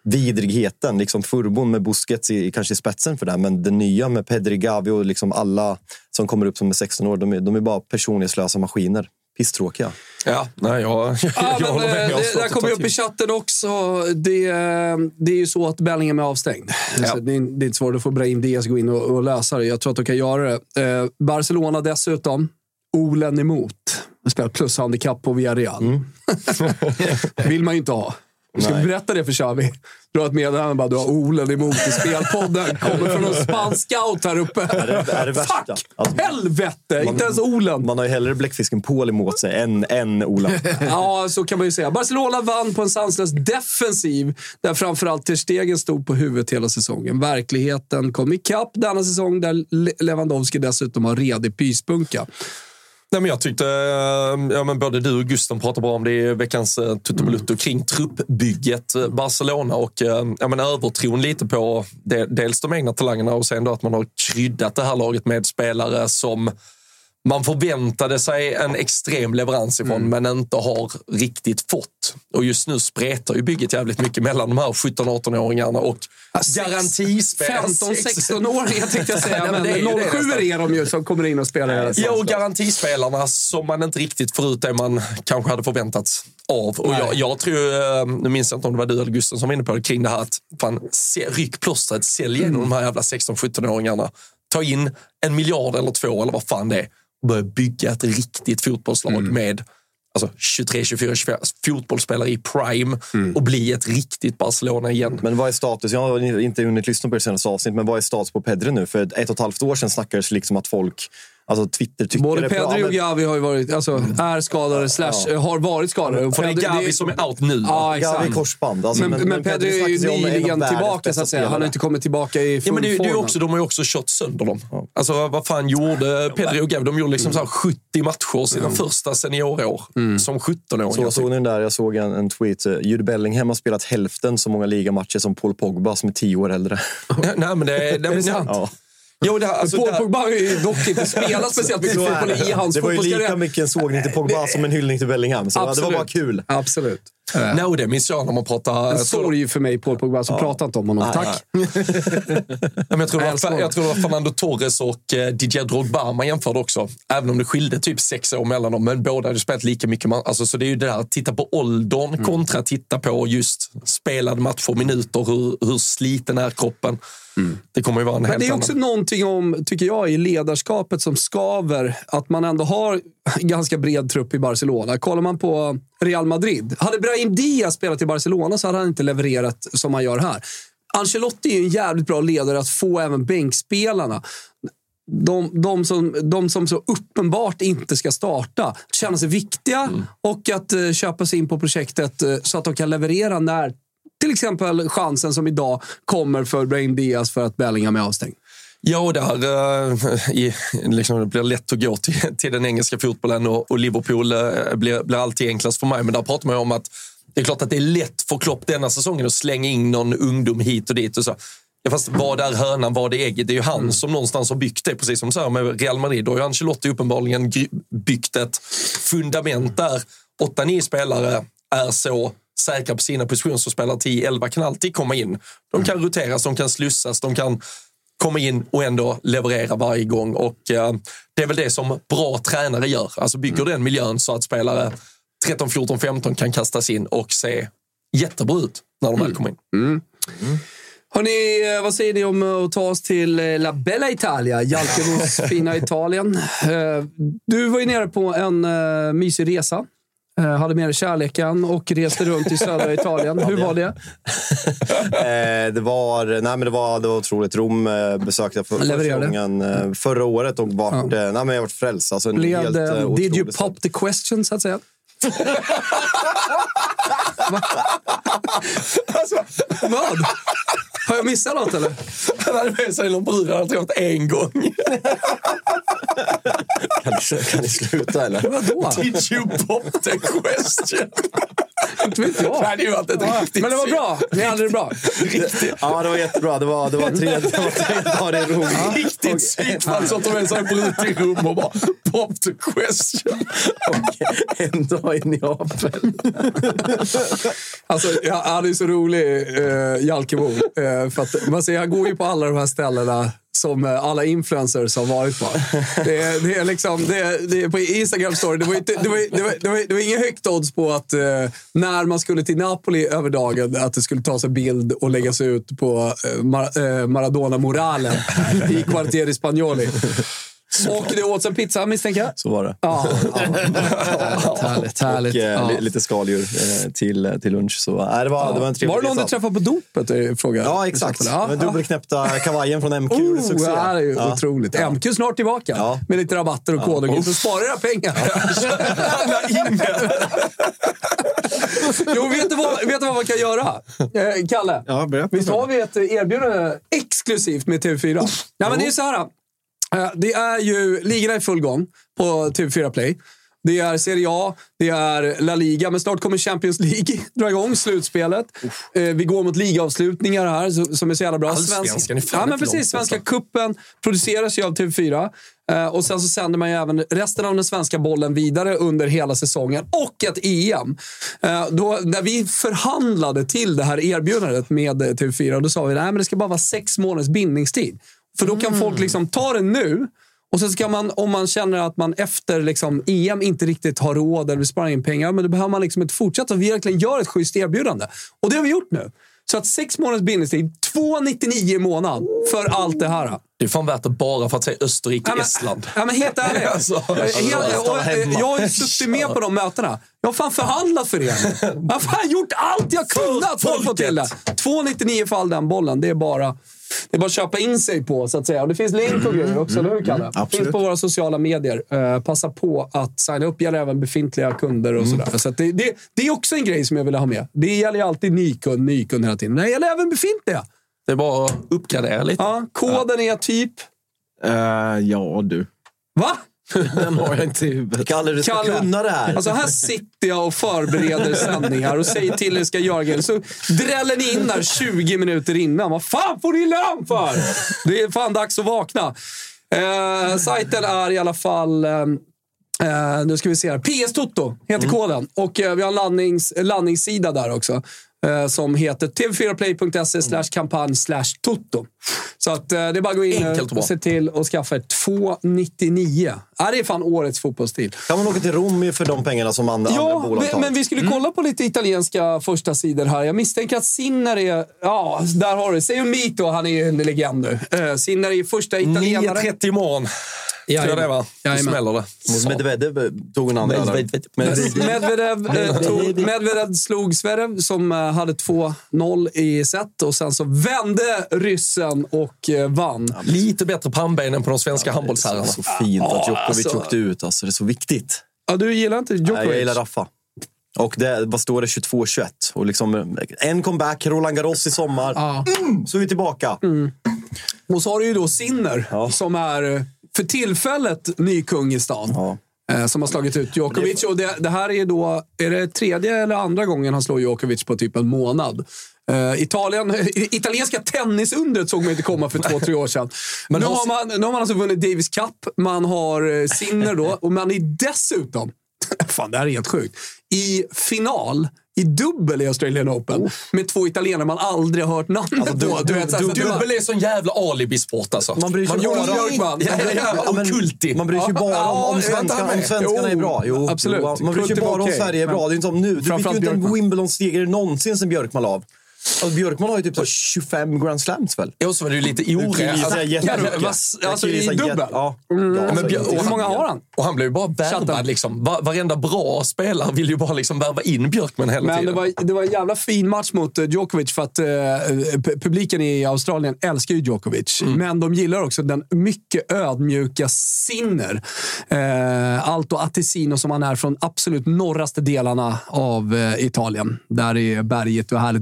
vidrigheten. Liksom furbon med Busquets i, kanske i spetsen för det. Men den nya med Pedri, Gavi och liksom alla som kommer upp som är 16 år, de är, de är bara personlighetslösa maskiner. Pisstråkiga. Ja, nej, jag, jag, Ja, jag men, håller med. eh, Jag har det där kommer upp i chatten också. Det, det är ju så att Bellingham är avstängd. Så det, är, det är inte svårt att få Brahim Diaz gå in och, och lösa det. Jag tror att de kan göra det. Eh, Barcelona dessutom. Olen emot. Spelar plushandikapp på Villarreal. vill man ju inte ha. Ska vi berätta det för Xavi? Du har ett meddelande bara, du har Olen emot i spelpodden. Kommer från en spansk scout här uppe. Är det, är det värsta? Fuck! Alltså, Helvete! inte ens Olen. man har ju hellre bläckfisken Paul emot sig än, än Ola. Ja, så kan man ju säga. Barcelona vann på en sanslös defensiv där framförallt Ter Stegen stod på huvudet hela säsongen. Verkligheten kom ikapp denna säsong där Le- Lewandowski dessutom har redig pyspunka. Nej, men jag tyckte eh, ja, men både du och Gusten pratade bra om det i veckans uh, Tuttobalutto kring truppbygget eh, Barcelona och eh, ja, men övertron lite på de, dels de egna talangerna och sen då att man har kryddat det här laget med spelare som man förväntade sig en extrem leverans ifrån men inte har riktigt fått. Och just nu spretar ju bygget jävligt mycket mellan de här 17-18-åringarna och garantispelare. 15-16-åringar tänkte jag säga, Nej, men men, det är ju det 07 nästan. är de ju som kommer in och spelar Ja, och garantispelarna som man inte riktigt får ut det man kanske hade förväntats av. Och jag, jag tror, eh, nu minns jag inte om det var du eller Gusten som var inne på det, kring det här att fan, ryck plåstret, sälj igenom de här jävla 16-17-åringarna. Ta in en miljard eller två eller vad fan det är. Börja bygga ett riktigt fotbollslag med alltså 23, 24, 25 fotbollsspelare i prime och bli ett riktigt Barcelona igen. Men vad är status? Jag har inte hunnit lyssna på det senaste avsnittet, men vad är status på Pedri nu? För ett och ett halvt år sedan snackades liksom att folk, alltså Twitter tycker Både det Pedri och men- Gavi har ju varit, alltså, är skadade, slash, har varit skadade. Och det är Gavi som är out nu. Ja, Gavi exakt. korsband. Alltså, men, men, Pedri är ju nyligen tillbaka, så att säga. Han har inte kommit tillbaka i full Ja, men det, det form. också, de har ju också kört sönder dem. Alltså, vad fan gjorde Pedri och Gavi? De gjorde liksom så här 70 matcher sina första seniorår som 17-åringar. Så såg ni den där? Jag såg en, en tweet. Jude Bellingham har spelat hälften så många ligamatcher som Paul Pogba som är tio år äldre. Nej, men det, det, Är det sant? Ja. Jo, det, här- alltså, Paul det, Pogba har ju dock inte spelat speciellt mycket fotboll det. i hans det var ju lika fotbollskarriär. mycket en sågning till Pogba som en hyllning till Bellingham. Så det var Absolut. bara kul. Absolut. nej, och det minns jag när man pratar... En jag tror- sorg för mig, Paul Pogba, så prata inte om honom. Tack. Ja, men jag, tror det Jag var, jag tror det var Fernando Torres och eh, Didier Drogba man jämförde också. Även om det skilde typ sex år mellan dem. Men båda hade spelat lika mycket. Man, alltså, så det är ju det där, titta på åldern Mm. kontra titta på just spelade matcher, minuter, hur, hur sliten är kroppen. Det kommer ju vara en Men det är annan... också någonting om, tycker jag, i ledarskapet som skaver. Att man ändå har ganska bred trupp i Barcelona. Kollar man på Real Madrid. Hade Brahim Diaz spelat i Barcelona så hade han inte levererat som han gör här. Ancelotti är en jävligt bra ledare att få även bänkspelarna. De, de, som, de som så uppenbart inte ska starta, känna sig viktiga och att eh, köpa sig in på projektet eh, så att de kan leverera när till exempel chansen som idag kommer för Brahim Diaz för att Bellingham är avstängd. Ja, och där eh, i, liksom, det blir lätt att gå till, till den engelska fotbollen och, och Liverpool eh, blir, blir alltid enklast för mig. Men där pratar man ju om att det är klart att det är lätt för Klopp denna säsongen att slänga in någon ungdom hit och dit. Och så. Ja, fast vad är hönan, vad är ägget? Det är ju han som någonstans har byggt det, precis som så här med Real Madrid. Då har ju Ancelotti uppenbarligen byggt ett fundament där 8-9 spelare är så säkra på sina positioner så spelare 10-11 kan alltid komma in. De kan roteras, de kan slussas, de kan komma in och ändå leverera varje gång. Och eh, Det är väl det som bra tränare gör. Alltså bygger den miljön så att spelare 13, 14, 15 kan kastas in och se jättebra ut när de väl kommer in. Hörrni, eh, vad säger ni om att ta oss till eh, La Bella Italia, Jalkemos fina Italien? Eh, Du var ju nere på en mysig resa. Eh, hade med dig kärleken och reste runt i södra Italien. Hur var det? Eh, det, var, nej, men det, var, det var otroligt. Rom eh, besökte jag för, första gången förra året och vart, eh, nej, men jag varit frälst. Alltså, en Blev helt, did you pop the question, så att säga? Alltså, Vad? Har jag missat något eller? han hade med sig någon brud han hade träffat en gång. Kan ni, kan ni sluta eller? Vadå? Did you pop the question? Inte vet jag. Det hade ju riktigt Men det var bra. Ni hade det bra. Ja, det var jättebra. Det var, det var tre, det var tre dagar i Rom. Riktigt psykfall som tar med sig en brud till rum och bara pop the question. Och en dag i Neapel. Alltså, ja, han är så rolig, uh, Jalkemo. Eh, för att, man ser, han går ju på alla de här ställena som eh, alla influencers har varit på. Det är, det är liksom, det är, det är på Instagram story, det var, inte, det, var, det, var, det, var, det var inga högt odds på att eh, när man skulle till Napoli över dagen, att det skulle tas en bild och läggas ut på eh, Mar- eh, Maradona-moralen i Quartieri Spagnoli. Och det åts en pizza misstänker jag. Så var det. Ja, ja. Härligt, härligt. Och eh, ja. li- lite skaldjur eh, till, till lunch. Så, eh, det, var, det var en trevlig Var det någon du resa. träffade på dopet? Fråga. Ja, exakt. Ja, Den ja. dubbelknäppta kavajen från MQ. Oh, succé. det här är ju Ja. otroligt. Ja. MQ snart tillbaka Ja. med lite rabatter och koder. Oh. Så sparar jag pengar. jo, vet du, vad, vet du vad man kan göra? Eh, Kalle? Ja. Visst har vi ett erbjudande exklusivt med TV4? Ja, men det är så här. Eh, Det är ju ligorna i full gång på TV4 Play. Det är Serie A, det är La Liga, men snart kommer Champions League dra igång slutspelet. Eh, Vi går mot ligaavslutningar här som är så jävla bra. Allsvenskan är fan ja, men precis. Svenska borta. kuppen produceras ju av TV4. Eh, Och sen så sänder man ju även resten av den svenska bollen vidare under hela säsongen. Och ett EM. Eh, Då, när vi förhandlade till det här erbjudandet med eh, TV4, då sa vi att det ska bara vara sex månaders bindningstid. För då kan folk liksom ta det nu och sen ska man, om man känner att man efter liksom EM inte riktigt har råd eller vill spara in pengar, men då behöver man liksom inte fortsätta. Vi verkligen gör ett schysst erbjudande. Och det har vi gjort nu. Så att sex månaders bindningstid, 2,99 i månaden för allt det här. Det är fan värt det bara för att säga Österrike, Ja, men- Estland. Ja, men helt ärligt. Alltså, Jag- och, jag har ju suttit med på de mötena. Jag har fan förhandlat för er. Jag har fan gjort allt jag kunnat för att få till det. 2,99 för all den bollen. Det är bara... Det är bara att köpa in sig på, så att säga. Och det finns länk och grejer också, eller hur Kalle? Det finns på våra sociala medier. Eh, passa på att signa upp. gäller även befintliga kunder och sådär. Så det, det, det är också en grej som jag vill ha med. Det gäller ju alltid ny kund, ny kund hela tiden. Men det gäller även befintliga. Det är bara att uppgradera lite. Ja, koden är typ... Eh, ja, du. Va? Den har jag inte i huvudet. Kalle, du ska Kalle. kunna det här. Alltså här sitter jag och förbereder sändningar och säger till er ska göra grejer. Så dräller ni in där 20 minuter innan. Vad fan får ni lön för? Det är fan dags att vakna. Eh, sajten är i alla fall... Eh, eh, nu ska vi se här. PS Toto heter koden. Och eh, vi har en landnings, landningssida där också. Eh, som heter tv4play.se slash kampanj slash toto. Så att, eh, det är bara att gå in Enkelt och och se till att skaffa ett 299. Ja, det är fan årets fotbollsstil. Kan man åka till Rom för de pengarna som andra, andra Ja, bolag men, tar? men vi skulle kolla på lite italienska första sidor här. Jag misstänker att Sinner är... Ja, där har du Seo Mito, han är ju en legend nu. Uh, Sinner är första italienare. 9.30 imorgon. Tror jag det va? Då Jajamän. smäller det. Mot Medvedev eh, tog en andra. Medvedev. Medvedev. Medvedev, eh, tog, Medvedev slog Zverev som eh, hade 2-0 i set och sen så vände ryssen och eh, vann. Lite bättre pannben än på de svenska Det handbollsherrarna. är så fint att Djokovic alltså. åkte ut. Alltså, det är så viktigt. Ja, du gillar inte Djokovic? Nej, jag gillar Raffa. Och det, vad står det? 22-21. Och liksom, eh, en comeback, Roland Garros i sommar. Ja. Mm, så är vi tillbaka. Och så har du ju då Sinner Ja. som är eh, för tillfället ny kung i stan. Ja. Eh, som har slagit ut Djokovic. Och det, det här är då, är det tredje eller andra gången han slår Djokovic på typ en månad. Eh, Italien, italienska tennisundret såg man inte komma för två, tre år sedan. Men nu, har- man, nu har man alltså vunnit Davis Cup, man har eh, Sinner då och man är dessutom, fan det här är helt sjukt, i final i dubbel i Australian Open med två italienare man aldrig har hört namnet Alltså, på. du- Du vet, bara- Dubbel är sån jävla alibisport alltså. Man bryr sig man, bara om- Björkman. Ja, ja, ja, Ja, Okulti. Man bryr sig bara om, om, Ja, svenskarna, vänta om svenskarna är bra. Jo, absolut. Jo, man bryr sig Kulti bara om Sverige är bra. Det är inte som nu. Du fick ju inte en. Wimbledon-seger någonsin sen Björkman av. Alltså, Björkman har ju typ så 25 Grand Slams väl? Ja, så var det ju lite gissa jättemycket. vad- alltså, i dubbel? Ja. Mm, hur många har han? Och han blev ju bara värvad. Liksom. Va- Varenda bra spelare vill ju bara liksom värva in Björkman hela Men det tiden. var, det var en jävla fin match mot eh, Djokovic för att eh, pu- publiken i Australien älskar ju Djokovic. Men de gillar också den mycket ödmjuka Sinner. Eh, Alto Attesino som han är från absolut norraste delarna av eh, Italien. Där är berget och här är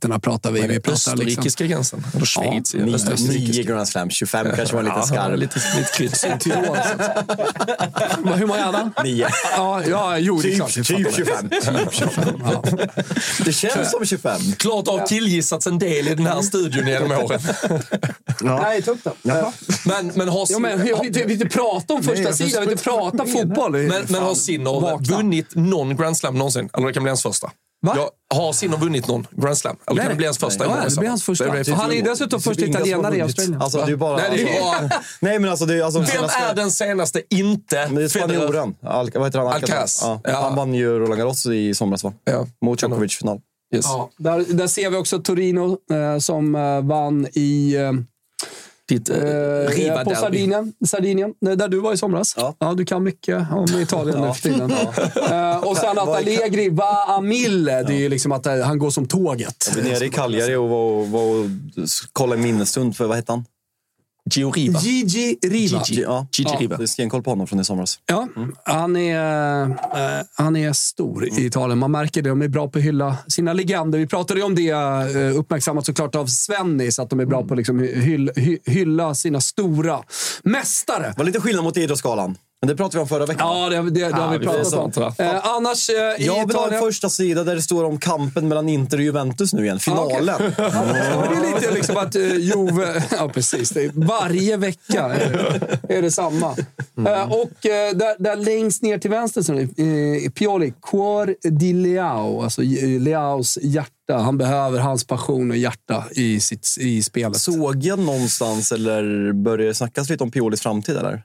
Dolomiterna pratar vi. Vi pratar liksom. Österrikiska gränsen? Eller Schweiz? Ja, Nio, Grand Slams, 25 kanske var en liten Ja, skarv. lite, lite säga. Hur många hade han? Nio. Ja, ja, jo, det är Typ, klart. typ 25. Det känns som 25. Klart har killgissats en del i den här studion genom åren. Nej, ta upp det. Men, men har, Ja, men, vi vill inte, inte prata om första jag sidan, vi vill inte prata fotboll. Men, men har Sinner vunnit någon Grand Slam någonsin? Eller det kan bli hans första. Va? Ja, har Sinner vunnit någon Grand Slam? Eller kan det bli hans första? Ja, imorgon i det blir hans första. Det blir- Han är ju dessutom första italienare i. Australien. Alltså, det är bara... Nej, det är bara... Nej, men alltså... Det är, alltså Vem är den senaste inte Men det är spanjoren. Al vad heter han? Alcaraz. Ja. Ja. Han vann ju Roland Garros i somras, va? Ja. Mot Djokovic-final. Yes. Ja, där, där ser vi också Torino eh, som eh, vann i... Eh, Ditt eh, eh, Riva på derby. Sardinien, Sardinien, eh, där du var i somras. Ja. du kan mycket om Italien nu för tiden. Eh, och sen att Allegri va a mille. Det är ju liksom att han går som tåget. Vi var nere i Cagliari och var och, var och kollade minnesstund för, vad hette han? Gio Riva. Gigi Riva. Gigi. Ja. Gigi Riva. Det är stenkoll på honom från i somras. Ja, han är, eh, han är stor i Italien. Man märker det. De är bra på att hylla sina legender. Vi pratade ju om det, eh, uppmärksammat såklart av Svennis, att de är bra på att liksom hyll, hy, hylla sina stora mästare. Det var lite skillnad mot Idrottsgalan. Men det pratade vi om förra veckan. Ja, det, det, det har vi vi pratat om. Eh, annars eh, Jag vill ha en Italien... första sida där det står om kampen mellan Inter och Juventus nu igen. Finalen. Ja, men det är lite liksom att uh, Jove... Ja, precis. Varje vecka är, är det samma. Eh, och eh, där, där längst ner till vänster så eh, Pioli. Cuor di Leao. Alltså eh, Leaos hjärta. Han behöver hans passion och hjärta i, sitt, i spelet. Såg jag någonstans, eller började det snackas lite om Piolis framtid? Eller?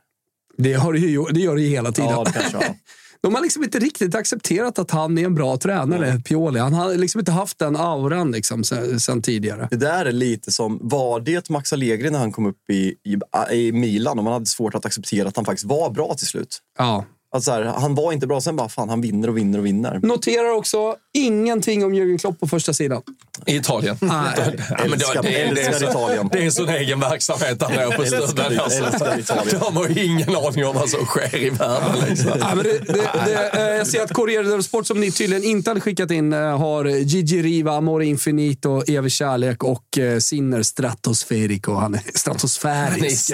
Det, har ju, det gör det ju hela tiden. Ja, de har liksom inte riktigt accepterat att han är en bra tränare, Pioli. Han har liksom inte haft den auran liksom, sen, sen tidigare. Det där är lite som, var det Max Allegri när han kom upp i, i, i Milan och man hade svårt att acceptera att han faktiskt var bra till slut? Ja. Alltså så här, han var inte bra, sen bara fan han vinner och vinner och vinner. Noterar också ingenting om Jürgen Klopp på första sidan. I Italien. Nej. Ja, men det, är älskar så, Italien. det är sån egen verksamhet han är på älskar Alltså. De har ingen aning om vad som sker i världen. Liksom. Ja, men det, det, det, eh, jag ser att Corriere dello Sport, som ni tydligen inte hade skickat in, eh, har Gigi Riva, Amore Infinito, Evig Kärlek och eh, Sinner Stratosferico. Han är stratosfärisk.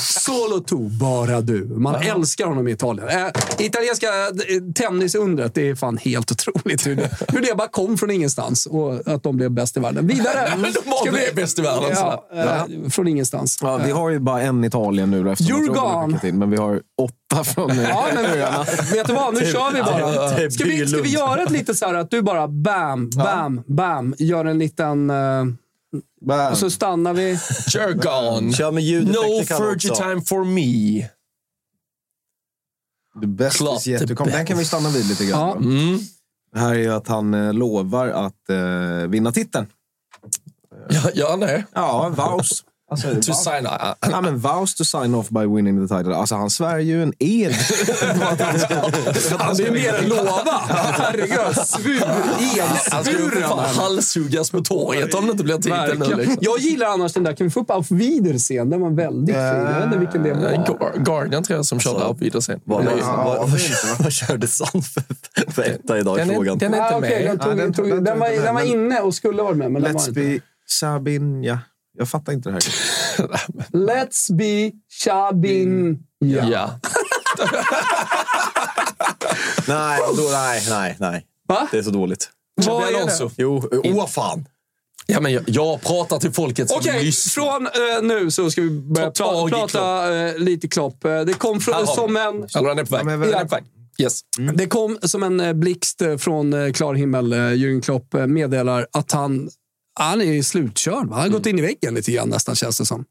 Solo tu, bara du. Man älskar honom i Italien. Eh, italienska tennisundret, det är fan helt otroligt hur det, hur det bara kom från ingenstans och att de blev bäst i världen. Vidare. Men de var Ska vi- bäst i världen. Ja, eh, från ingenstans. Ja, vi har ju bara en Italien nu skickat in, men vi har åtta från Ja, men vet du vad? Nu kör vi bara. Ska vi, ska vi göra ett litet så här att du bara bam, bam, bam, gör en liten... eh, och så stannar vi. Jergon. Kör med No Fergie time for me. The best Klart is yet det to come. Den kan vi stanna vid lite Ja. grann. Mm. Här är ju att han eh, lovar att eh, vinna titeln. Ja, han det? Ja, vows. Alltså, To sign, uh, Ja, men vows to sign off by winning the title. Alltså, han svär ju en ed. han ska, är mer än lova. Herregud. Svur. han skulle halshuggas på torget om det inte blir titel nu. Liksom. Jag gillar annars den där. Kan vi få upp Auf Wiedersehen? Den var väldigt fin. Jag vet inte vilken det Eh, var. Gar- Guardian tror jag som körde upp vidare sen. Vad, körde San för, etta idag i Den är, frågan? den är Ah, inte okej, med. den, var, inne och skulle varit med, men Let's be Sabin... Ja, jag fattar inte det här. Let's be Shabin. Ja. Ja. Nej, då, nej, nej, nej. Va? Det är så dåligt. Vad är det? Jo, åh fan. Ja, men jag, jag pratar till folket som Okej, lyssnar. från eh, nu så ska vi börja Ta tag pra- i prata eh, lite Klopp. Eh, Det kom Här från, har som en... Eller han är på väg. Ja, men- Den är på väg. Yes. Det kom som en eh, blixt eh, från eh, klar himmel. Eh, Jürgen Klopp eh, meddelar att han, han är slutkörd. va? Han har gått in i väggen lite grann nästan, känns det som.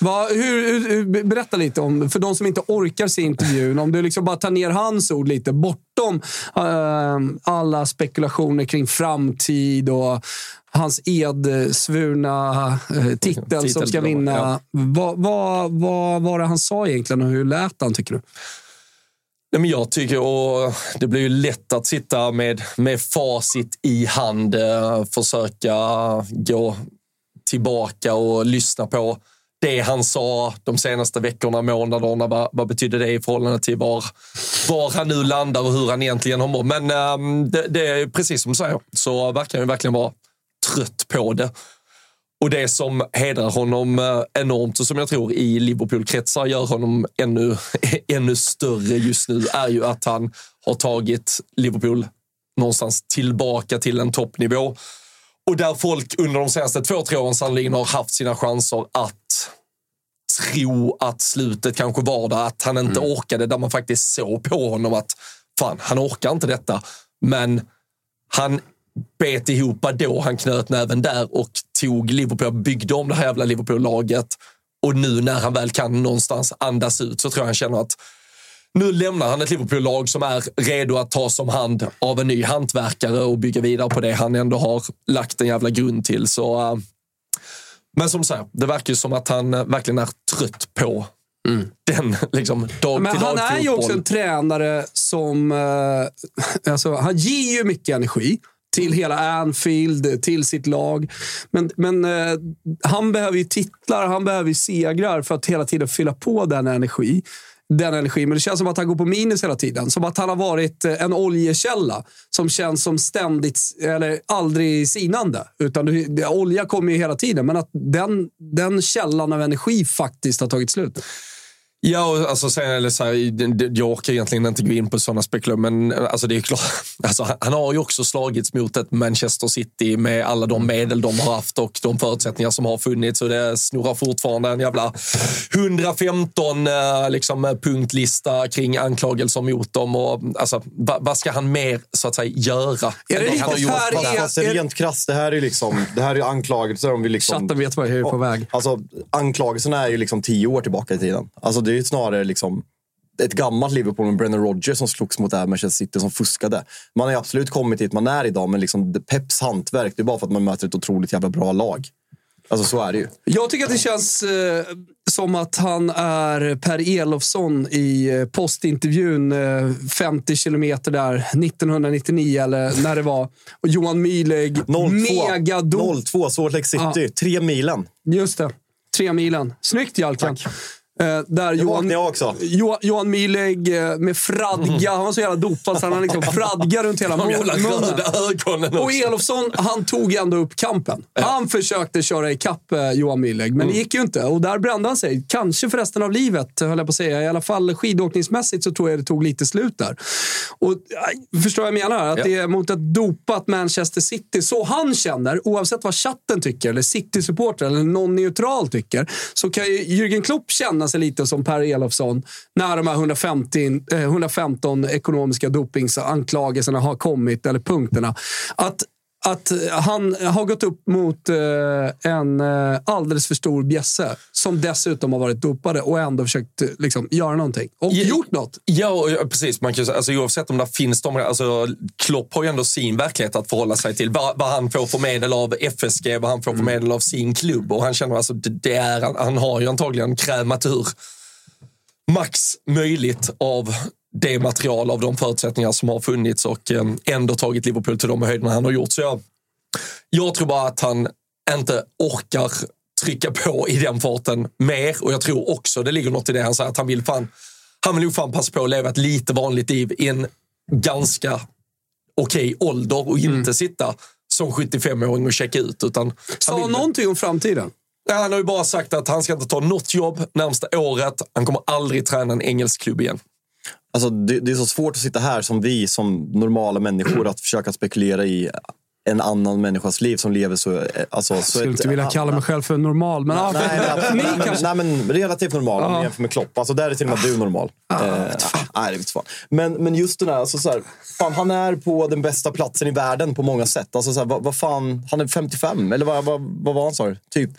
Va, hur, hur, berätta lite om, för de som inte orkar se intervjun, om du liksom bara tar ner hans ord lite, bortom eh, alla spekulationer kring framtid och hans edsvurna eh, titel som ska Titel, vinna. ja. Vad, vad, vad var det han sa egentligen och hur lät han, tycker du? Nej, men jag tycker, och det blir ju lätt att sitta med, med facit i hand, eh, försöka gå tillbaka och lyssna på det han sa de senaste veckorna, månaderna. Vad, vad betyder det i förhållande till var, var han nu landar och hur han egentligen har mått? Men äm, det, det är precis som du säger, så verkar han ju verkligen vara trött på det. Och det som hedrar honom eh, enormt och som jag tror i Liverpool-kretsar gör honom ännu, ännu större just nu är ju att han har tagit Liverpool någonstans tillbaka till en toppnivå. Och där folk under de senaste två, tre åren sannolikt har haft sina chanser att tro att slutet kanske var där, att han inte orkade, där man faktiskt såg på honom att fan, han orkar inte detta. Men han bet ihop då, han knöt näven där och tog Liverpool, byggde om det här jävla Liverpool-laget. Och nu när han väl kan någonstans andas ut så tror jag han känner att nu lämnar han ett Liverpool-lag som är redo att tas om hand av en ny hantverkare och bygga vidare på det han ändå har lagt en jävla grund till. Så, eh, men som sagt, det verkar ju som att han eh, verkligen är trött på den liksom, dag Men till dag han är ju också en tränare som... Eh, alltså, han ger ju mycket energi till hela Anfield, till sitt lag. Men, men eh, han behöver ju titlar, han behöver ju segrar för att hela tiden fylla på den energi. Den energi. Men det känns som att han går på minus hela tiden. Som att han har varit eh, en oljekälla som känns som ständigt, eller aldrig sinande. Utan det, olja kommer ju hela tiden, men att den, den källan av energi faktiskt har tagit slut. Ja, och alltså, sen, eller så här, jag orkar egentligen inte gå in på sådana spekulationer, men alltså, det är klart. Alltså, han- har ju också slagits mot ett Manchester City med alla de medel de har haft och de förutsättningar som har funnits. Och det snurrar fortfarande en jävla 115 eh, liksom, punktlista kring anklagelser mot dem. Och, alltså, va, vad ska han mer så att säga göra? Är det han har gjort? Fast, är- fast rent krasst, det här är liksom, det här är anklagelser om vi liksom... Chatten vet vad jag är på väg. Alltså, anklagelserna är ju liksom tio år tillbaka i tiden. Alltså, det är ju snarare liksom... ett gammalt Liverpool med Brennan Rodgers som slogs mot det här Manchester City som fuskade. Man har absolut kommit dit man är idag, men liksom Peps hantverk, det är bara för att man möter ett otroligt jävla bra lag. Alltså så är det ju. Jag tycker att det känns eh, som att han är Per Elofsson i eh, postintervjun eh, 50 kilometer där 1999 eller när det var. Och Johan Myhlegg, 02. megadop. 02, Salt Lake City. Tre milen. Just det. Tre milen. Snyggt Jalkan. Eh, där Johan, jag också. Johan, Johan Myhlegg eh, med fradga. Han var så jävla dopad så han hade liksom fradga runt hela munnen. Och. Elofsson, han tog ändå upp kampen. Han försökte köra ikapp eh, Johan Myhlegg, men det gick ju inte. Och där brände han sig. Kanske för resten av livet, höll jag på att säga. I alla fall skidåkningsmässigt så tror jag det tog lite slut där. Och, förstår vad jag menar? Att det är mot ett dopat Manchester City. Så han känner, oavsett vad chatten tycker, eller City-supporter eller någon neutral tycker, så kan ju Jürgen Klopp känna sig lite som Per Elofsson när de här 150, eh, 115 ekonomiska dopingsanklagelserna har kommit, eller punkterna. Att att han har gått upp mot eh, en eh, alldeles för stor bjässe som dessutom har varit dopade och ändå försökt eh, liksom, göra någonting. Och Ja, gjort något. Ja, precis. Man kan, alltså, oavsett om det finns de... Alltså, Klopp har ju ändå sin verklighet att förhålla sig till. Vad, vad han får för medel av FSG, vad han får för medel av sin klubb. Och han känner alltså, det, det är, han, han har ju antagligen krämat ur max möjligt av det material, av de förutsättningar som har funnits och eh, ändå tagit Liverpool till de höjderna han har gjort. Så jag, jag tror bara att han inte orkar trycka på i den farten mer. Och jag tror också det ligger något i det han säger, att han vill fan, han vill nog fan passa på att leva ett lite vanligt liv i en ganska okej ålder och inte sitta som 75-åring och checka ut. Utan Sa han, vill, någonting om framtiden. Han har ju bara sagt att han ska inte ta något jobb närmsta året. Han kommer aldrig träna en engelsk klubb igen. Alltså, det, det är så svårt att sitta här som vi, som normala människor, att försöka spekulera i en annan människas liv som lever så... eh, Alltså, Jag så skulle inte vilja kalla mig själv för normal, men Nej, ni nej, kanske... men, nej, men relativt normal om jämför med Klopp. Alltså, där är till och med du normal. Ah, eh, nej, det vet fan. Men, men just den här, alltså, så här, fan, han är på den bästa platsen i världen på många sätt. Alltså, så här, vad, vad fan, han är 55, eller vad, vad, vad var han sa? Typ.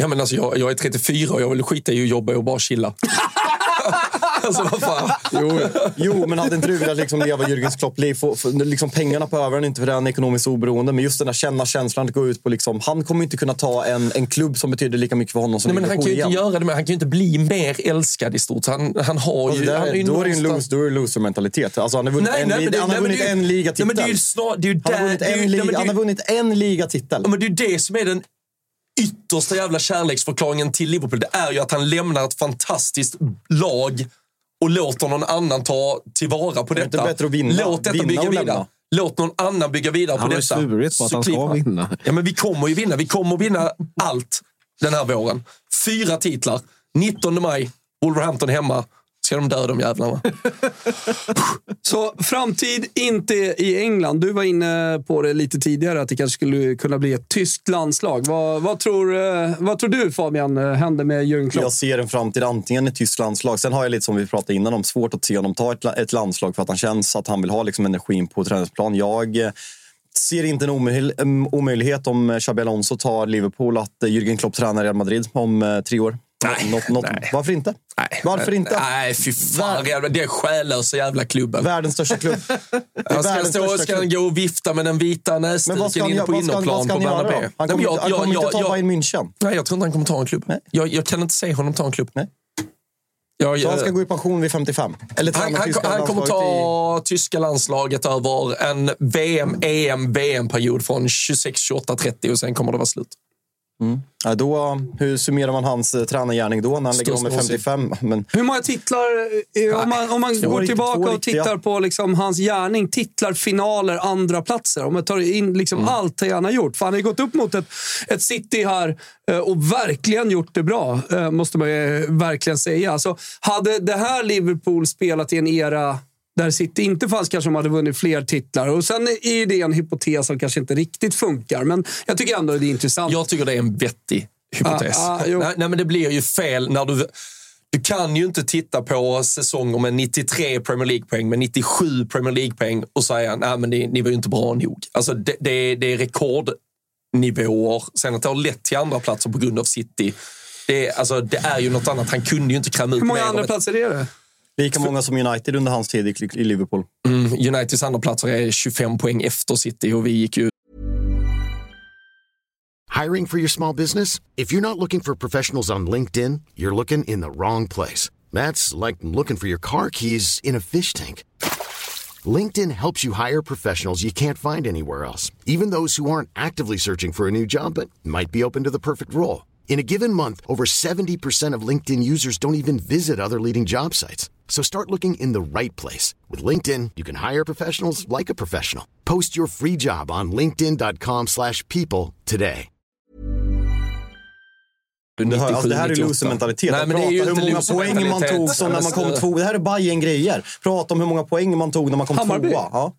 Ja, men alltså, jag, jag är 34 och jag vill skita i att jobba och bara chilla. alltså vad fan. Jo, jo, men hade inte du velat liksom leva Jürgens Klopp-liv? Liksom pengarna behöver han inte för är ekonomiskt oberoende. Men just den där känna känslan att gå ut på... Liksom, han kommer inte kunna ta en, en klubb som betyder lika mycket för honom som Nej, men han kan ju inte göra det, men han kan ju inte bli mer älskad i stort. Han, han har Alltså, ju... där, han är ju då är det en någonstans- lose, då är det loser-mentalitet. Alltså, han har vunnit Nej, en, nej, men li- det- han har nej, vunnit en Nej, ligatitel. men det är ju snar, det är ju Han har vunnit en, liga, han har vunnit en ligatitel. Men det är ju det som är den yttersta jävla kärleksförklaringen till Liverpool. Det är ju att han lämnar ett fantastiskt lag och låter någon annan ta tillvara på det detta. att vinna- Låt detta vinna bygga vidare. Låt någon annan bygga vidare Han på har ju detta. svurit på att han ska vinna. Ja, men vi kommer ju vinna. Vi kommer vinna allt den här våren. Fyra titlar. 19 maj, Wolverhampton hemma. Ska de dö de jävlarna. Så framtid inte i England. Du var inne på det lite tidigare, att det kanske skulle kunna bli ett tyskt landslag. Vad, vad, tror, eh, vad tror du Fabian eh, händer med Jürgen Klopp? Jag ser en framtid antingen i tysk landslag. Sen har jag lite som vi pratade innan om svårt att se honom ta ett, ett landslag för att han känns att han vill ha liksom energin på träningsplan. Jag eh, ser inte en em, omöjlighet om Xabi Alonso tar Liverpool att Jürgen Klopp tränar Real Madrid om tre år. Nej, Något, något, nej. Varför inte? Varför inte? Nej, fy fan. Det är själlösa jävla klubben. Världens största klubb. Han ska, stå, största ska han gå och vifta med den vita ska näsduken inne på ska innerplan ska på Bernabéu? Han Nej, kommer, jag- han kommer jag- inte ta jag- Bayern München. Nej, jag tror inte han kommer ta en klubb. Nej. Jag, jag kan inte se honom ta en klubb. Nej. Jag, Så han ska eh, gå i pension vid 55? Eller han, han, han kommer ta tyska landslaget över en VM, EM, VM-period från 26, 28, 30 och sen kommer det vara slut. I... Ja, då, hur summerar man hans eh, tränargärning då när han lägger om med Störst 55? Men, Hur många titlar, eh, om man, om man går rikt- tillbaka och tittar på liksom hans gärning, titlar, finaler, andra platser. Om man tar in liksom Mm. allt han har gjort. För han har ju gått upp mot ett, ett City här eh, och verkligen gjort det bra, eh, måste man ju verkligen säga. Alltså, hade det här Liverpool spelat i en era där City inte fanns kanske de hade vunnit fler titlar. Och Sen är det en hypotes som kanske inte riktigt funkar, men jag tycker ändå det är intressant. Jag tycker det är en vettig hypotes. Ah, ah, nej, nej, men det blir ju fel när du... Du kan ju inte titta på säsonger med 93 Premier League-poäng, med 97 Premier League-poäng och säga nej men ni, ni var ju inte bra nog. Alltså det, det, det är rekordnivåer. Sen att det har lett till andra platser på grund av City. Det, är- alltså, det är ju något annat. Han kunde ju inte kräma ut Hur många andra platser är det? Lika många som United under hans tid i, Liverpool. Mm, Uniteds andra platser är 25 poäng efter City och vi gick ju Hiring for your small business? If you're not looking for professionals on LinkedIn, you're looking in the wrong place. That's like looking for your car keys in a fish tank. LinkedIn helps you hire professionals you can't find anywhere else, even those who aren't actively searching for a new job but might be open to the perfect role. In a given month, over 70% of LinkedIn users don't even visit other leading job sites. So start looking in the right place. With LinkedIn, you can hire professionals like a professional. Post your free job on linkedin.com slash people today. Det, här, alltså, det här är 98. loser-mentalitet. Prata hur många poäng man tog som när man kom två. Det här är bayern grejer Prata om hur många poäng man tog när man kom Hammarby. tvåa. Ja.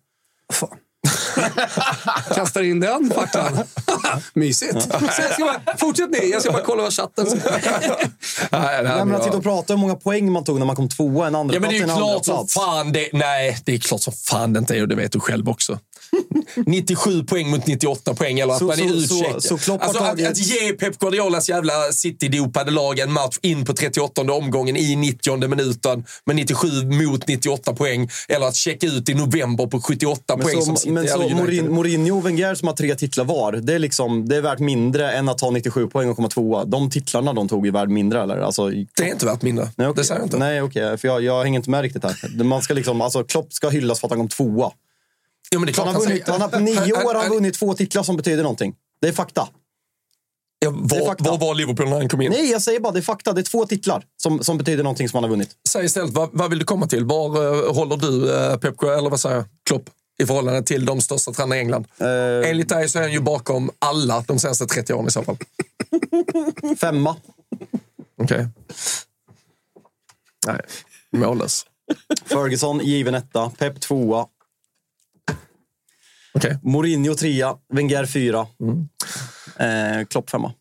Kastar in den facklan. Mysigt. Så jag ska bara, fortsätt ni, jag ska bara kolla vad chatten säger. Nej, men att sitta och prata om hur många poäng man tog när man kom tvåa. En andra Ja, men det är ju klart som fan det... Nej, det är klart som fan det inte är och det vet du själv också. 97 poäng mot 98 poäng eller att Så- man är utcheckad. alltså, att, att ge Pep Guardiolas jävla City-dopade lag en match in på 38 omgången i 90 minuten med 97 mot 98 poäng. Eller att checka ut i november på 78 poäng Men som så, City men så. Mourinho, och Wenger som har tre titlar var, det är, liksom, det är värt mindre än att ta 97 poäng och komma tvåa. De titlarna de tog är värd mindre, eller? Alltså, Det är inte värt mindre. Nej, okej. Det säger jag inte. Nej, okej. För jag, jag hänger inte med riktigt här. Man ska liksom, alltså, Klopp ska hyllas för att han kom tvåa. Ja, men det är klart Han har, vunnit, han har på nio år har vunnit två titlar som betyder någonting. Det är fakta. Ja, Det är var, Liverpool när han kom in? Nej, jag säger bara det är fakta. Det är två titlar som, som betyder någonting som han har vunnit. Säg istället, vad, vad vill du komma till? Var eh, håller du uh, Pep eller vad säger jag, Klopp i förhållande till de största tränarna i England? Eh, Enligt dig så är han ju bakom alla de senaste 30 åren i så fall. femma. Okej. Nej, mållös. Ferguson given etta. Pep tvåa. Okej, Mourinho trea. Wenger fyra. Eh, Klopp femma.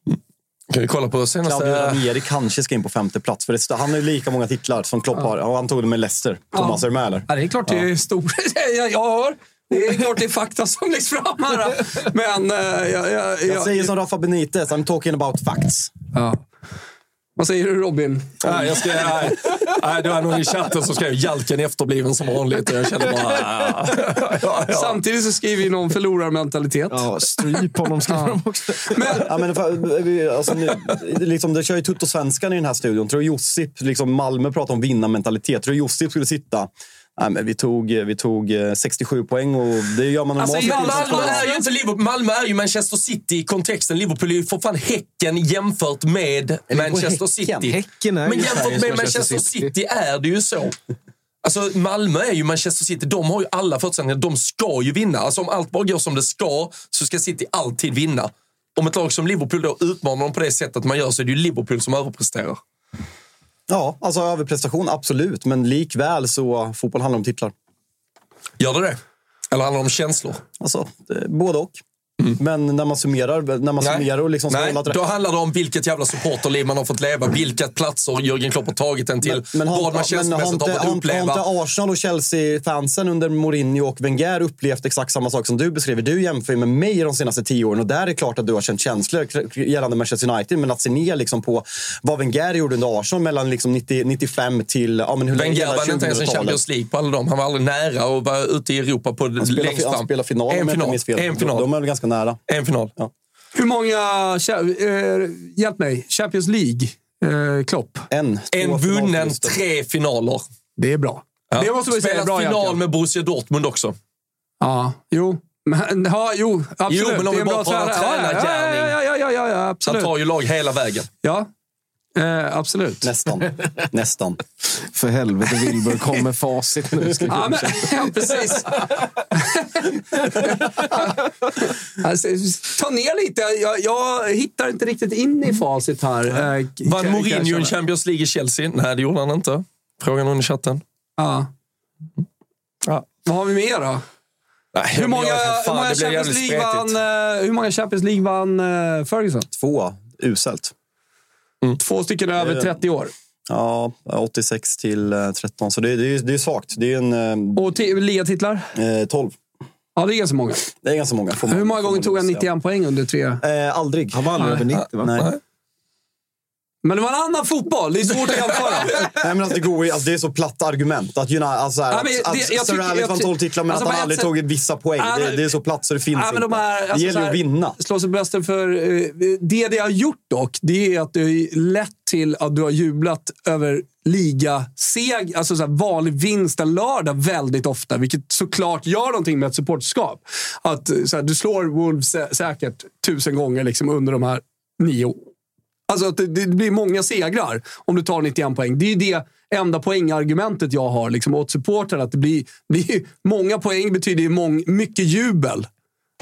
kan vi kolla på Claudio senaste... Ranieri kanske ska in på femte plats. För det, han har ju lika många titlar som Klopp har. Och han tog det med Leicester. Thomas, är du med eller? Ja, det är klart det är stor... jag, jag hör. Det är klart det är fakta som läggs fram här. Men eh, jag, jag, Jag säger som Rafa Benitez, I'm talking about facts. Ja. Vad säger du Robin? Nej, jag ska, nej, nej, det var någon i chatten som skrev Jalken efterbliven som vanligt. Och jag kände bara... ah. Ja, ja. Samtidigt så skriver ju någon förlorarmentalitet. Ja, stryp honom skriver de också. Ja, men för, alltså, nu, liksom, det kör ju Tuttosvenskan i den här studion. Tror du Josip, liksom Malmö pratar om vinnarmentalitet. Tror du Josip skulle sitta... Nej, men vi, tog, vi tog eh, 67 poäng och det gör man normalt. Alltså, ja, Malmö är ju inte Liverpool. Malmö är ju Manchester City i kontexten. Liverpool är ju för fan Häcken jämfört med Manchester Häcken? City. Häcken är Men jämfört med Manchester Manchester City. City är det ju så. Alltså Malmö är ju Manchester City. De har ju alla förutsättningar. De ska ju vinna. Alltså om allt bara går som det ska så ska City alltid vinna. Om ett lag som Liverpool då utmanar dem på det sättet man gör så är det ju Liverpool som överpresterar. Ja, alltså överprestation, absolut. Men likväl så fotboll handlar om titlar. Gör det det? Eller handlar det om känslor? Alltså, både och. Men när man summerar, när man summerar och liksom Mm. Nej, då handlar det om vilket jävla supporterliv man har fått leva, vilka platser Jörgen Klopp har tagit en till, Men har, vad man men känslomässigt inte, har fått inte, har uppleva. inte Arsenal och Chelsea-fansen under Mourinho och Wenger upplevt exakt samma sak som du beskriver? Du jämför med mig de senaste tio åren och där är det klart att du har känt känslor gällande Manchester United. Men att se ner liksom på vad Wenger gjorde under Arsenal mellan liksom 90, 95 till ja, men hur Wenger vann inte ens en 2000-talet. Champions League på alla dem. Han var aldrig nära och var ute i Europa på Han längst han fram. spelar final, om en jag inte final. minns fel. En final. De är ganska nära. En final. Hur många... Eh, hjälp mig. Champions League. Eh, Klopp. En. En vunnen, tre finaler. Det är bra. Ja. Det måste vi säga. Spelat Bra final Jalken. med Borussia Dortmund också. Ja, jo. Men, ja, jo, absolut. Jo, men om det är vi en bara bra pratar. Ja, tränargärning. ja, ja, ja, ja, ja, Han absolut. tar ju lag hela vägen. Ja, eh, absolut. Nästan. Nästan. För helvete, Wilbur, kom med facit nu. Ska Ja, men, ja, precis. alltså, ta ner lite. Jag, jag hittar inte riktigt in i facit här. Eh, Vann Mourinho en. Champions League i Chelsea? Nej, det gjorde han inte. Fråga någon i chatten. Ja. Ja. Vad har vi mer då? Nej, Hur många, jag- hur fan, många Champions League vann, eh, hur många Champions League vann eh, Ferguson? Två. Uselt. Två stycken över Eh, 30 år. Ja, 86 till eh, 13. Så det, det, är, det är svagt. Det är en eh, Och ti- ligatitlar? eh, 12. Ja, det är ganska många. Det är ganska många. Hur många gånger tog han säga. 91 poäng under tre? Eh, aldrig. Han var aldrig över 90, va? Nej. Men det var en annan fotboll. Det är svårt att jämföra. Nej, men alltså, det, går, alltså, det är så platt argument. Att, United, alltså, här, att, det- att jag Sir Alex vann ty- 12 titlar men alltså, att han aldrig sätt- tagit vissa poäng. Ja, det, det är så platt så det finns men inte. de är, alltså, det gäller här, att vinna. Slå sig på bröstet för... eh, Det det har gjort dock, det är att det har lett till att du har jublat över ligaseg, alltså så här vanlig vinst en lördag väldigt ofta, vilket såklart gör någonting med ett supporterskap. Att så här, du slår Wolves sä- säkert tusen gånger liksom under de här nio Alltså att det, det blir många segrar om du tar 91 poäng. Det är det enda poängargumentet jag har liksom, åt supportrarna. Att det blir, blir många poäng betyder ju mång, mycket jubel,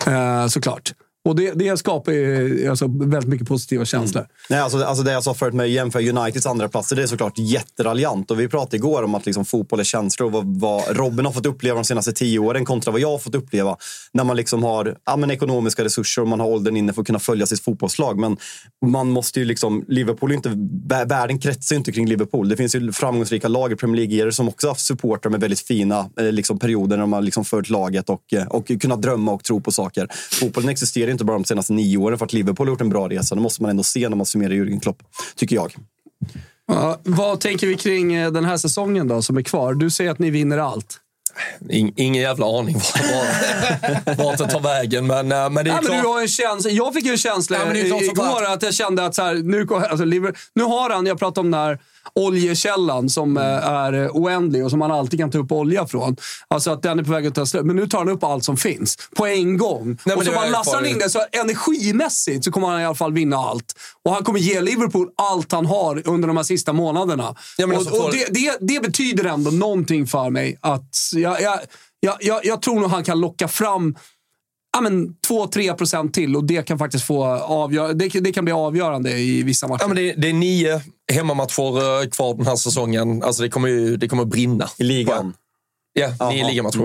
eh, såklart. Och det, det skapar ju alltså, väldigt mycket positiva känslor. Nej, alltså, alltså det jag sa förut med att jämföra Uniteds andra platser, det är såklart jätteraljant. Och vi pratade igår om att liksom, fotboll är känslor och vad, vad Robin har fått uppleva de senaste tio åren kontra vad jag har fått uppleva. När man liksom har ja, men ekonomiska resurser och man har åldern inne för att kunna följa sitt fotbollslag. Men man måste ju liksom, Liverpool inte, vä- världen kretsar ju inte kring Liverpool. Det finns ju framgångsrika lag i Premier League som också har haft supportrar med väldigt fina eh, liksom, perioder när de har liksom följt laget och, eh, och kunnat drömma och tro på saker. Fotbollen existerar inte bara de senaste nio åren för att Liverpool har gjort en bra resa. Det måste man ändå se när man summerar Jürgen Klopp, tycker jag. Ja, vad tänker vi kring eh, den här säsongen då, som är kvar? Du säger att ni vinner allt. In, ingen jävla aning vart, vart det tar vägen, men, eh, men det är Ja, men klart. du har en känsla, jag fick ju en känsla Ja, men det igår att jag kände att så här, nu, alltså, nu har han, jag pratade om den här oljekällan som eh, är oändlig och som man alltid kan ta upp olja från. Alltså att den är på väg att ta slut. Men nu tar han upp allt som finns på en gång. men och så bara är lassar han in det. Så energimässigt så kommer han i alla fall vinna allt. Och han kommer ge Liverpool allt han har under de här sista månaderna. Ja, och alltså, och det, det, det betyder ändå någonting för mig. Att jag, jag, jag, jag, jag tror nog han kan locka fram ja, men 2-3 procent till och det kan faktiskt få avgöra, det, det kan bli avgörande i vissa matcher. Ja, men det, det är nio hemmamatcher eh, kvar den här säsongen. Alltså det kommer ju det kommer brinna. I ligan. Ja, nio ligamatcher.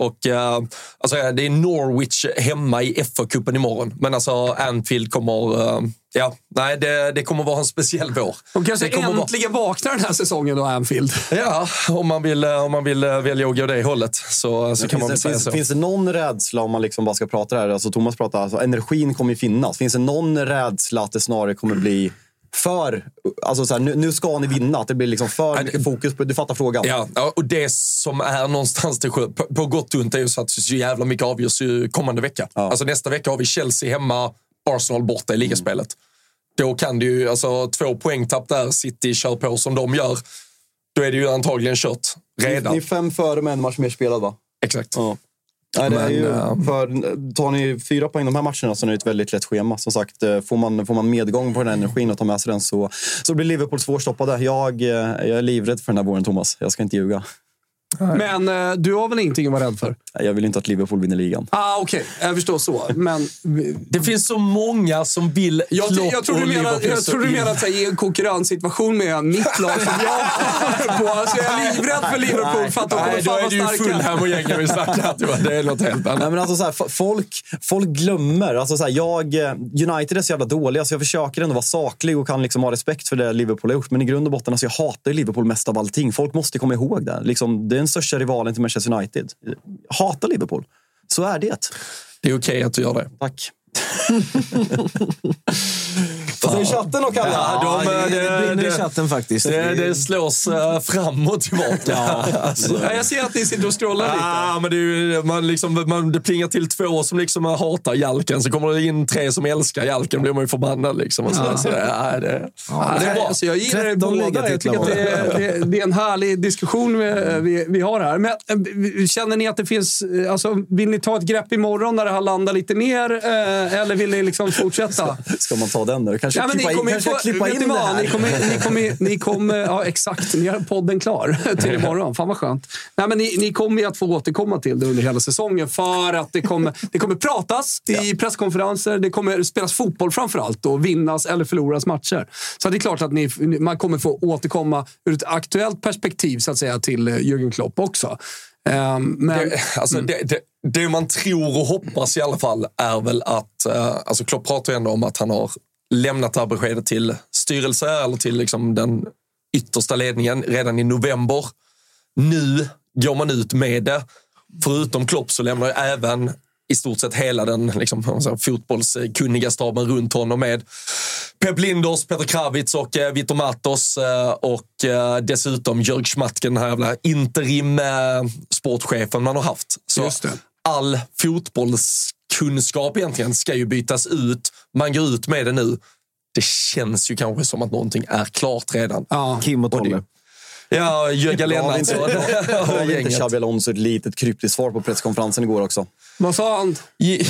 Och, eh, alltså, eh, det är Norwich hemma i FA-cupen imorgon. Men alltså Anfield kommer... eh, Ja, nej, det, det kommer vara en speciell vår. De kanske det kommer vara- äntligen vaknar den här säsongen då, Anfield. Ja, om man vill, om man vill välja att gå det hållet så, så kan man väl finns, säga finns, så. finns det någon rädsla, om man liksom bara ska prata det här, alltså Thomas pratar, alltså energin kommer ju finnas. Finns det någon rädsla att det snarare kommer bli för, alltså så här, nu, nu ska ni vinna, att det blir liksom för mycket fokus på, du fattar frågan. Ja, ja, och det som är någonstans skö- på, på gott och ont är ju så att så jävla mycket avgörs ju kommande vecka. Alltså nästa vecka har vi Chelsea hemma, Arsenal borta i ligaspelet. Då kan det ju, alltså två poängtapp där, City kör på som de gör. Då är det ju antagligen kört redan. Ni är fem före med en match mer spelad va? Exakt. Ja. Nej, det är ju, eh, för, tar ni fyra poäng de här matcherna så är det ett väldigt lätt schema. Som sagt, eh, får man, får man medgång på den här energin och tar med sig den så, så blir Liverpool svårstoppade. Jag, eh, jag är livrädd för den här våren, Thomas. Jag ska inte ljuga. Men eh, du har väl ingenting att vara rädd för? Jag vill inte att Liverpool vinner ligan. Ah, Okej, jag förstår så. Men Det finns så många som vill jag, Klopp jag tror du menar, jag så tror du menar att så i en konkurrenssituation med mitt lag som jag på. Alltså, jag är livrädd för Liverpool för att de kommer då fan är vara det ju starka. Fulham och gängen vi snackar. Det är något helt annat. Nej, men alltså så här, folk, folk glömmer. Alltså så här, jag, eh, United är så jävla dåliga så jag försöker ändå vara saklig och kan liksom ha respekt för det Liverpool har gjort. Men i grund och botten, alltså, jag hatar Liverpool mest av allting. Folk måste komma ihåg det. Liksom, det är den största rivalen till Manchester United. Jag hatar Liverpool. Så är det. Det är okej att du gör det. Tack. Vad säger chatten och Kalle? Ja, de, det, det i det- chatten faktiskt. Det, det slås eh, fram och tillbaka. alltså. Ja, jag ser att ni sitter och scrollar lite. Men det, är man liksom, man, det plingar till två som liksom hatar Jalken, så kommer det in tre som älskar Jalken, då blir man ju förbannad. Liksom, och så, så, det, ja, det, ja, det är bra. Alltså, jag gillar det 13 båda. Jag tycker det det, är- en härlig diskussion vi, vi, vi har här. Men eh, känner ni att det finns... eh, Alltså, vill ni ta ett grepp imorgon när det har landat lite mer? Eh, Eller vill ni liksom fortsätta? Ska man ta den nu? Kanske Ja, klippa in, kanske få, klippa in det här. Ni kommer, ni kommer, ni kommer, ja, exakt. Ni har podden klar till imorgon. Fan vad skönt. Nej, men ni, ni kommer att få återkomma till det under hela säsongen för att det kommer, det kommer pratas i presskonferenser. Det kommer spelas fotboll framför allt och vinnas eller förloras matcher. Så det är klart att ni, man kommer få återkomma ur ett aktuellt perspektiv så att säga till eh, Jürgen Klopp också. Ehm, men, Det, alltså, det, det, det man tror och hoppas i alla fall är väl att, eh, alltså Klopp pratar ju ändå om att han har lämnat det här beskedet till styrelse eller till liksom den yttersta ledningen redan i november. Nu går man ut med det. Förutom Klopp så lämnar ju även i stort sett hela den liksom, fotbollskunniga staben runt honom med Pep Linders, Peter Kravitz och eh, Vitor Matos eh, och eh, dessutom Jörg Schmatken, den här jävla interim eh, sportchefen man har haft. Så Just det all fotbollskunskap egentligen ska ju bytas ut. Man går ut med det nu. Det känns ju kanske som att någonting är klart redan. Ja. Kim och Och Tolle. Ja, Jörgen Har Lennart inte, och, har och inte gänget. Xabi Alonso ett litet kryptiskt svar på presskonferensen igår också? Vad sa han?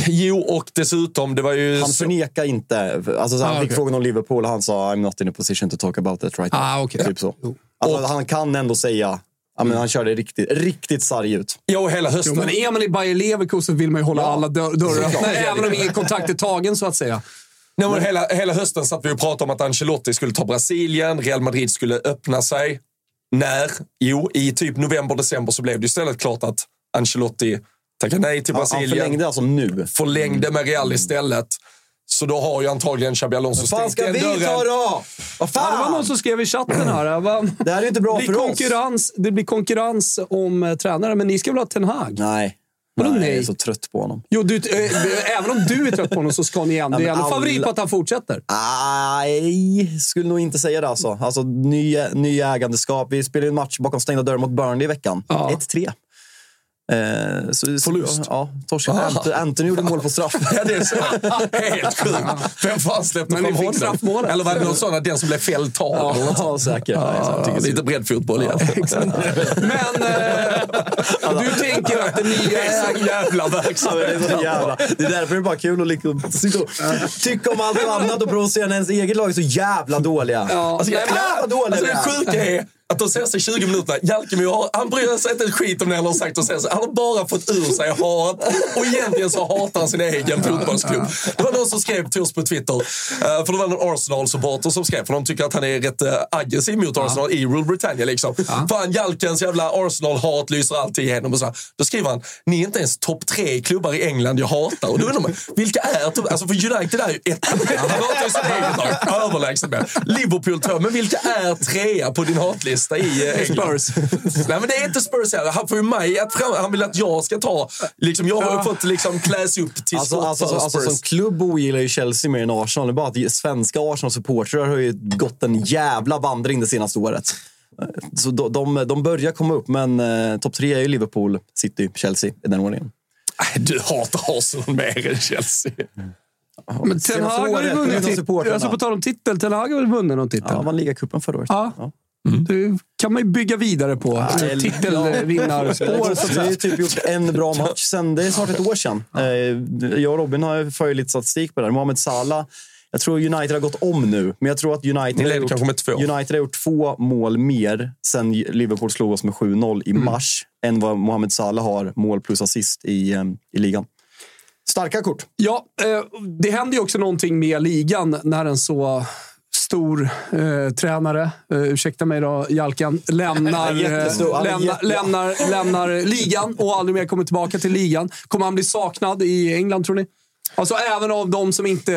Jo, och dessutom, det var ju... Han förnekar inte. Alltså, så han Ah, fick okej. frågan om Liverpool och han sa I'm not in a position to talk about it right now. Ah, okej. Typ så. Alltså, han kan ändå säga, ja, men han körde riktigt, riktigt sarg ut. Ja, och hela hösten. Jo, men är man i Bayer Leverkusen vill man ju hålla Ja. alla dör- dörrar öppna, även om ingen kontakt är tagen så att säga. Nej, men hela, hela hösten satt vi och pratade om att Ancelotti skulle ta Brasilien, Real Madrid skulle öppna sig. När? Jo, i typ november, december så blev det istället klart att Ancelotti tackade nej till Han, han Brasilien. förlängde alltså nu. förlängde med Real istället. Så då har ju antagligen Xabi Alonso Vad fan stängt ska den vi dörren. ta då? Vad Ja, det var någon fan? som skrev i chatten här. Det här är inte bra för blir oss. konkurrens, det blir konkurrens om eh, tränare, men ni ska väl ha Ten Hag? Nej. Vadå nej? Jag är så trött på honom. Jo, du, eh, även om du är trött på honom så ska ni ändå... Det är ändå favorit på att han fortsätter. Nej, skulle nog inte säga det. Alltså, alltså ny, ny ägandeskap. Vi spelade en match bakom stängda dörrar mot Burnley i veckan. Ja. 1-3. Eh, så, Förlust. Ja, torskade. Ah. Ant- Anthony gjorde mål på straff. Ja, det är så. Helt sjukt. Vem fan släppte Men fram honom? straffmålet. Eller var det någon sån att den som blev fälld tar? något Ja, säkert. Ja, så- lite breddfotboll igen. Men eh, du tänker att det nya... är så jävla Ja, men verksamt. det, är så jävla, det är därför det är bara kul att liksom, tycka om allt annat och provocera när ens eget lag är så jävla dåliga. Ja, Alltså, jävla dåliga Alltså, det är. sjuka är att de senaste 20 minuterna, Jalkemi har, han bryr sig inte ett skit om det han har sagt Han har bara fått ur sig hat och egentligen så hatar han sin egen fotbollsklubb. Det var någon som skrev till oss på Twitter, eh, för det var någon Arsenal-supporter som skrev, för de tycker att han är rätt eh, aggressiv mot Arsenal i Rule Britannia. Liksom. Fan, Jalkens jävla Arsenal-hat lyser alltid igenom. Och så. här. Då skriver han, ni är inte ens topp tre klubbar i England jag hatar. Och då undrar man, vilka är topp... Alltså för United är ju ett. Han hatar ju sitt eget lag, överlägset med. Liverpool två, men vilka är trea på din hatlista i eh? Spurs. Nej, men det är inte Spurs heller. Han får ju mig att fram, han vill att jag ska ta... Liksom, jag har ju fått liksom kläs upp till Alltså, alltså, alltså, Spurs. som klubb ogillar ju Chelsea mer än Arsenal. Det är bara att svenska Arsenal-supportrar har ju gått en jävla vandring det senaste året. Så de, de, de börjar komma upp, men eh, topp tre är ju Liverpool, City, Chelsea i den ordningen. Nej, du hatar Arsenal mer än Chelsea. Men Ten Hag har ju vunnit. Alltså på tal om titel, Ten Hag har väl vunnit någon titel? Ja, vann ligacupen förra året. Ja. Det kan man ju bygga vidare på. Titelvinnarspår. Vi har typ gjort en bra match sen, det är snart ett år sedan. Eh, Jag och Robin har ju för lite statistik på det här. Mohamed Salah, jag tror United har gått om nu, men jag tror att United, Ni har gjort. United har gjort två mål mer sen Liverpool slog oss med 7-0 i mars än vad Mohamed Salah har mål plus assist i, eh, i ligan. Starka kort. Ja, eh, det händer ju också någonting med ligan när en så stor eh, tränare, eh, ursäkta mig då, Jalkan, lämnar, eh, lämnar, lämnar, lämnar ligan och aldrig mer kommer tillbaka till ligan. Kommer han bli saknad i England, tror ni? Alltså även av de som inte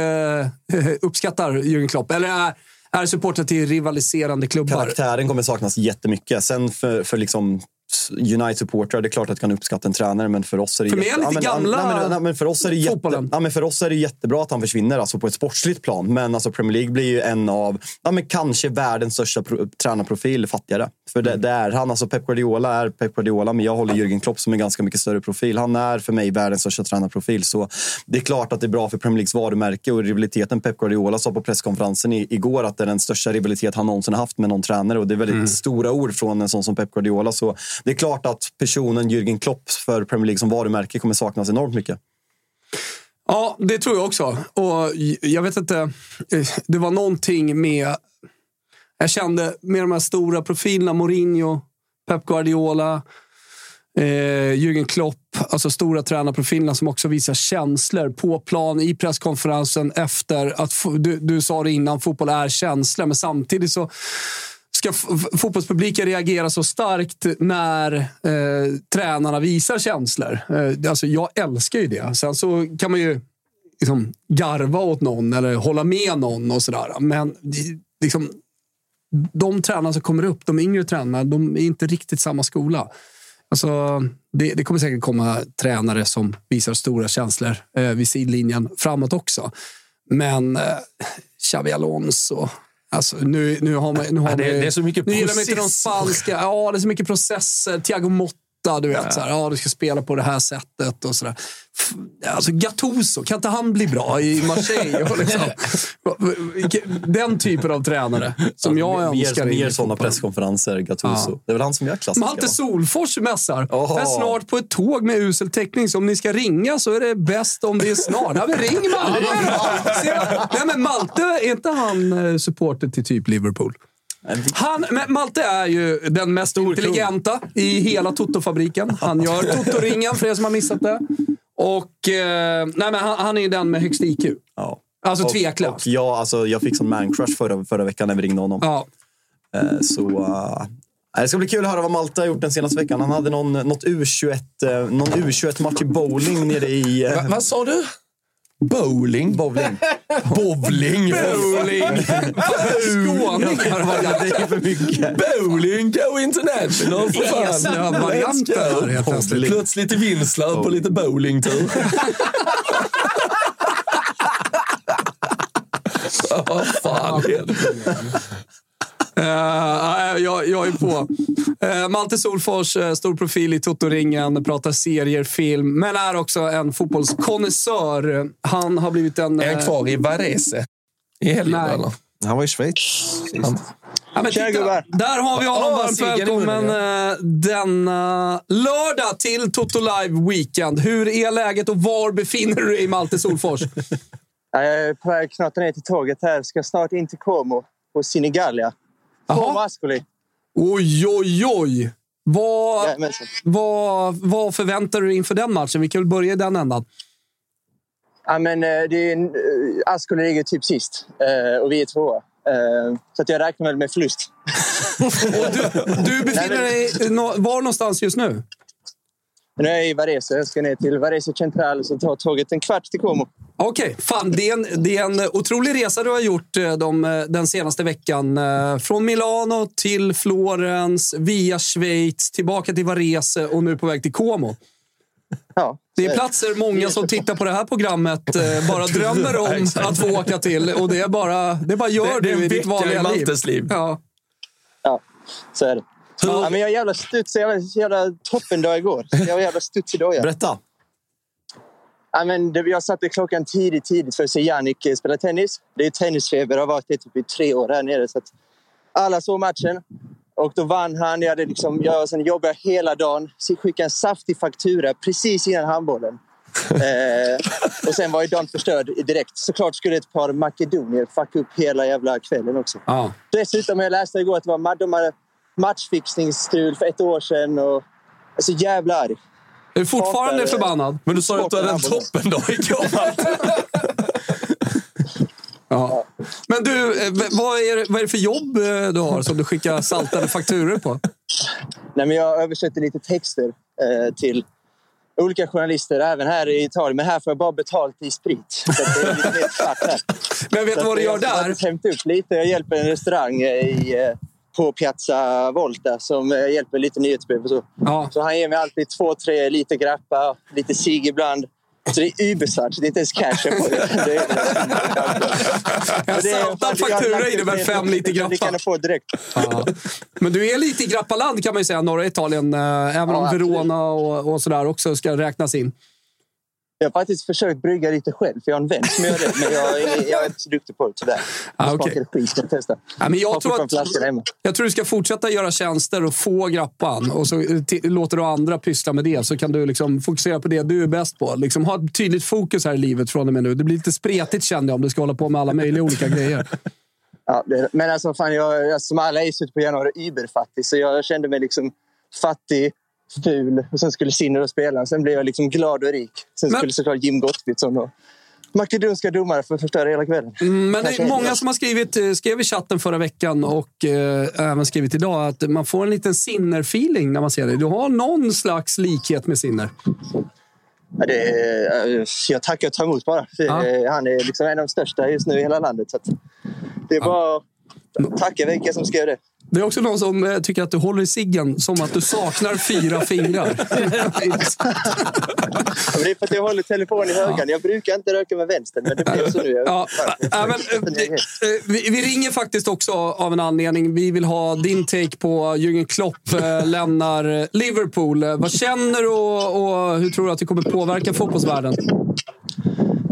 eh, uppskattar Jürgen Klopp, eller är, är supportrar till rivaliserande klubbar. Karaktären kommer saknas jättemycket. Sen för, för liksom United-supportrar, det är klart att kan uppskatta en tränare, men för oss är det... För mig är jätte- han lite ja, men- gamla men, men för oss är det jätte, fotbollen. ja, men för oss är det jättebra att han försvinner alltså på ett sportsligt plan. Men alltså Premier League blir ju en av, ja, men kanske världens största pro, tränarprofil fattigare. För det, det är han. Alltså Pep Guardiola är Pep Guardiola, men jag håller Jürgen Klopp som en ganska mycket större profil. Han är för mig världens största tränarprofil. Så det är klart att det är bra för Premier Leagues varumärke och rivaliteten. Pep Guardiola sa på presskonferensen i, igår att det är den största rivalitet han någonsin haft med någon tränare. Och det är väldigt stora ord från en sån som Pep Guardiola. Så det är klart att personen Jürgen Klopp för Premier League som varumärke kommer saknas enormt mycket. Ja, det tror jag också. Och jag vet inte, eh, det var någonting med... Jag kände med de här stora profilerna, Mourinho, Pep Guardiola, eh, Jürgen Klopp, alltså stora tränarprofilerna som också visar känslor på plan, i presskonferensen, efter att... Du, du sa det innan, fotboll är känslor, men samtidigt så ska fotbollspubliken reagera så starkt när eh, tränarna visar känslor. Eh, alltså, jag älskar ju det. Sen så kan man ju liksom, garva åt någon eller hålla med någon och sådär. Men liksom, de tränarna som kommer upp, de yngre tränarna, de är inte riktigt samma skola. Alltså, det, det kommer säkert komma tränare som visar stora känslor eh, vid sidlinjen framåt också. Men eh, Xavi Alonso. Alltså, nu, nu har man, nu har Ja, det- man, det är så mycket Nu gillar man inte de processer. spanska. Ja, det är så mycket processer. Thiago Motta, du vet. Så här, ja, du ska spela på det här sättet och sådär. Alltså Gattuso, kan inte han bli bra i Marseille? Liksom, den typen av tränare som jag önskar. Mer, i mer sådana presskonferenser, Gattuso. Ja. Det är väl han som gör klassiska. Malte? Solfors mässar. Är snart på ett tåg med usel täckning, så om ni ska ringa så är det bäst om det är snart. Ja, men ring Malte! Nej, men Malte, är inte han eh, supporter till typ Liverpool? Han, Malte är ju den mest intelligenta i hela Toto-fabriken. Han gör Toto-ringen, för er som har missat det. Och eh, nej, men han, han är ju den med högst IQ. Ja. Alltså Och, tveklöst. och jag, alltså, jag fick sån man-crush förra, förra veckan när vi ringde honom. Ja. Eh, Så, uh, det ska bli kul att höra vad Malte har gjort den senaste veckan. Han hade någon, något U21, eh, någon U21-match i bowling nere i... eh, Va, vad sa du? Bowling? Bowling. Bowling? Bowling! Skåningar var det är för mycket. Bowling Go International för fan. Eslöv-varianten plötsligt. Plötsligt i Vinslöv på lite bowlingtur. Vad fan är det? Eh, jag, jag är på. Uh, Malte Solfors, uh, stor profil i Toto-ringen, pratar serier, film, men är också en fotbollskonnässör. Han har blivit en... Är han kvar i Varese? I helgen eller? Han var i Schweiz. Ja, men titta, där har vi honom. Åh, Varmt välkommen uh, denna lördag till Toto Live Weekend. Hur är läget och var befinner du dig i Malte Solfors? Ja, Jag är på väg knata ner till tåget här. Ska snart in till Como på Senigallia. Jaha. Ascoli. Oj, oj, oj! Vad, vad, vad förväntar du dig inför den matchen? Vi kan väl börja i den ändan. Ja, men, eh, det är, eh, Ascoli ligger typ sist eh, och vi är tvåa. Så att jag räknar väl med förlust. Du befinner dig var någonstans just nu? Nu är jag i Varese. Jag ska ner till Varese Central så tar tåget en kvart till Como. Okej, fan det är, en, det är en otrolig resa du har gjort eh, de, eh, den senaste veckan. Eh, Från Milano till Florens, via Schweiz, tillbaka till Varese och nu på väg till Como. Ja, Det är platser många som tittar på det här programmet bara drömmer om att få åka till. Och det är bara, det bara gör Det- det är du i ditt vecka i vanliga liv. Liv. Ja. Ja, så är det. Ja, men jag är jävla studs. Jag var jävla toppendag igår. Jag var jävla studs idag. Ja. Berätta. Ja, men det, jag satte klockan tidigt, tidigt för att se Jannik eh, spela tennis. Det är tennisfeber. Jag har varit det typ i tre år här nere. Så alla såg matchen. Och då vann han. Jag, hade liksom, jag sen jobbade jag hela dagen. Så skickade en saftig faktura precis innan handbollen. eh, och sen var ju dagen förstörd direkt. Såklart skulle ett par makedonier fucka upp hela jävla kvällen också. Ja. Dessutom, jag läste igår att det var de hade matchfixningsstrul för ett år sedan. Och, jag är så jävla arg. Är du fortfarande eh, förbannad? Men du sa ju att du hade en Sporten toppendag igår. Ja. Men du, eh, vad är, det, vad är det för jobb eh, du har som du skickar saltade fakturor på? Nej, men jag översätter lite texter eh, till olika journalister, även här i Italien. Men här får jag bara betalt i sprit. Är. Men vet du vad du gör jag har där? faktiskt hämtat upp lite. Jag hjälper en restaurang eh, i, eh, på Piazza Volta som eh, hjälper lite nyhetsbrev och så. Ja. Så han ger mig alltid två, tre liter grappa, lite cigg ibland. Så det är übersvart, så det är inte ens cash får. Det är, En det är- saltad faktura innebär fem liter Det kan grappa. jag få direkt. Ja. Men du är lite i grappaland kan man ju säga, norra Italien. eh, Även Ja, om. Verona och, och sådär också ska räknas in. Jag har faktiskt försökt brygga lite själv, för jag har en vän som gör det. Men jag är, jag är inte så duktig på det tyvärr. Ah, smakade skit, ska jag testa. Ja, men jag, tror att, jag tror du ska fortsätta göra tjänster och få grappan. Och så eh, låter du andra pyssla med det. Så kan du liksom fokusera på det du är bäst på. Liksom ha ett tydligt fokus här i livet från och med nu. Det blir lite spretigt känner jag om du ska hålla på med alla möjliga olika grejer. Ja, det, men alltså, fan, jag, jag, som alla är i slutet på januari überfattig. Så jag kände mig liksom fattig, ful och sen skulle Sinner och spela. Sen blev jag liksom glad och rik. Sen Men- skulle såklart Jim Gottfridsson och makedonska domare få förstöra hela kvällen. Mm, Men det är många som har skrivit, eh, skrev i chatten förra veckan och eh, även skrivit idag att man får en liten Sinner-feeling när man ser dig. Du har någon slags likhet med Sinner. Ja, det, är- eh, jag tackar och tar emot bara. För, Ja. Han är liksom en av de största just nu i hela landet. Så att det är bara att tacka vilka som skrev det. Det är också någon som eh, tycker att du håller i ciggen som att du saknar fyra fingrar. Det är för att jag håller telefonen i högan. Jag brukar inte röka med vänstern, men det blev så nu. Ja, äh, men, eh, vi, vi ringer faktiskt också av en anledning. Vi vill ha din take på Jürgen Klopp eh, lämnar Liverpool. Vad känner du och, och hur tror du att det kommer påverka fotbollsvärlden?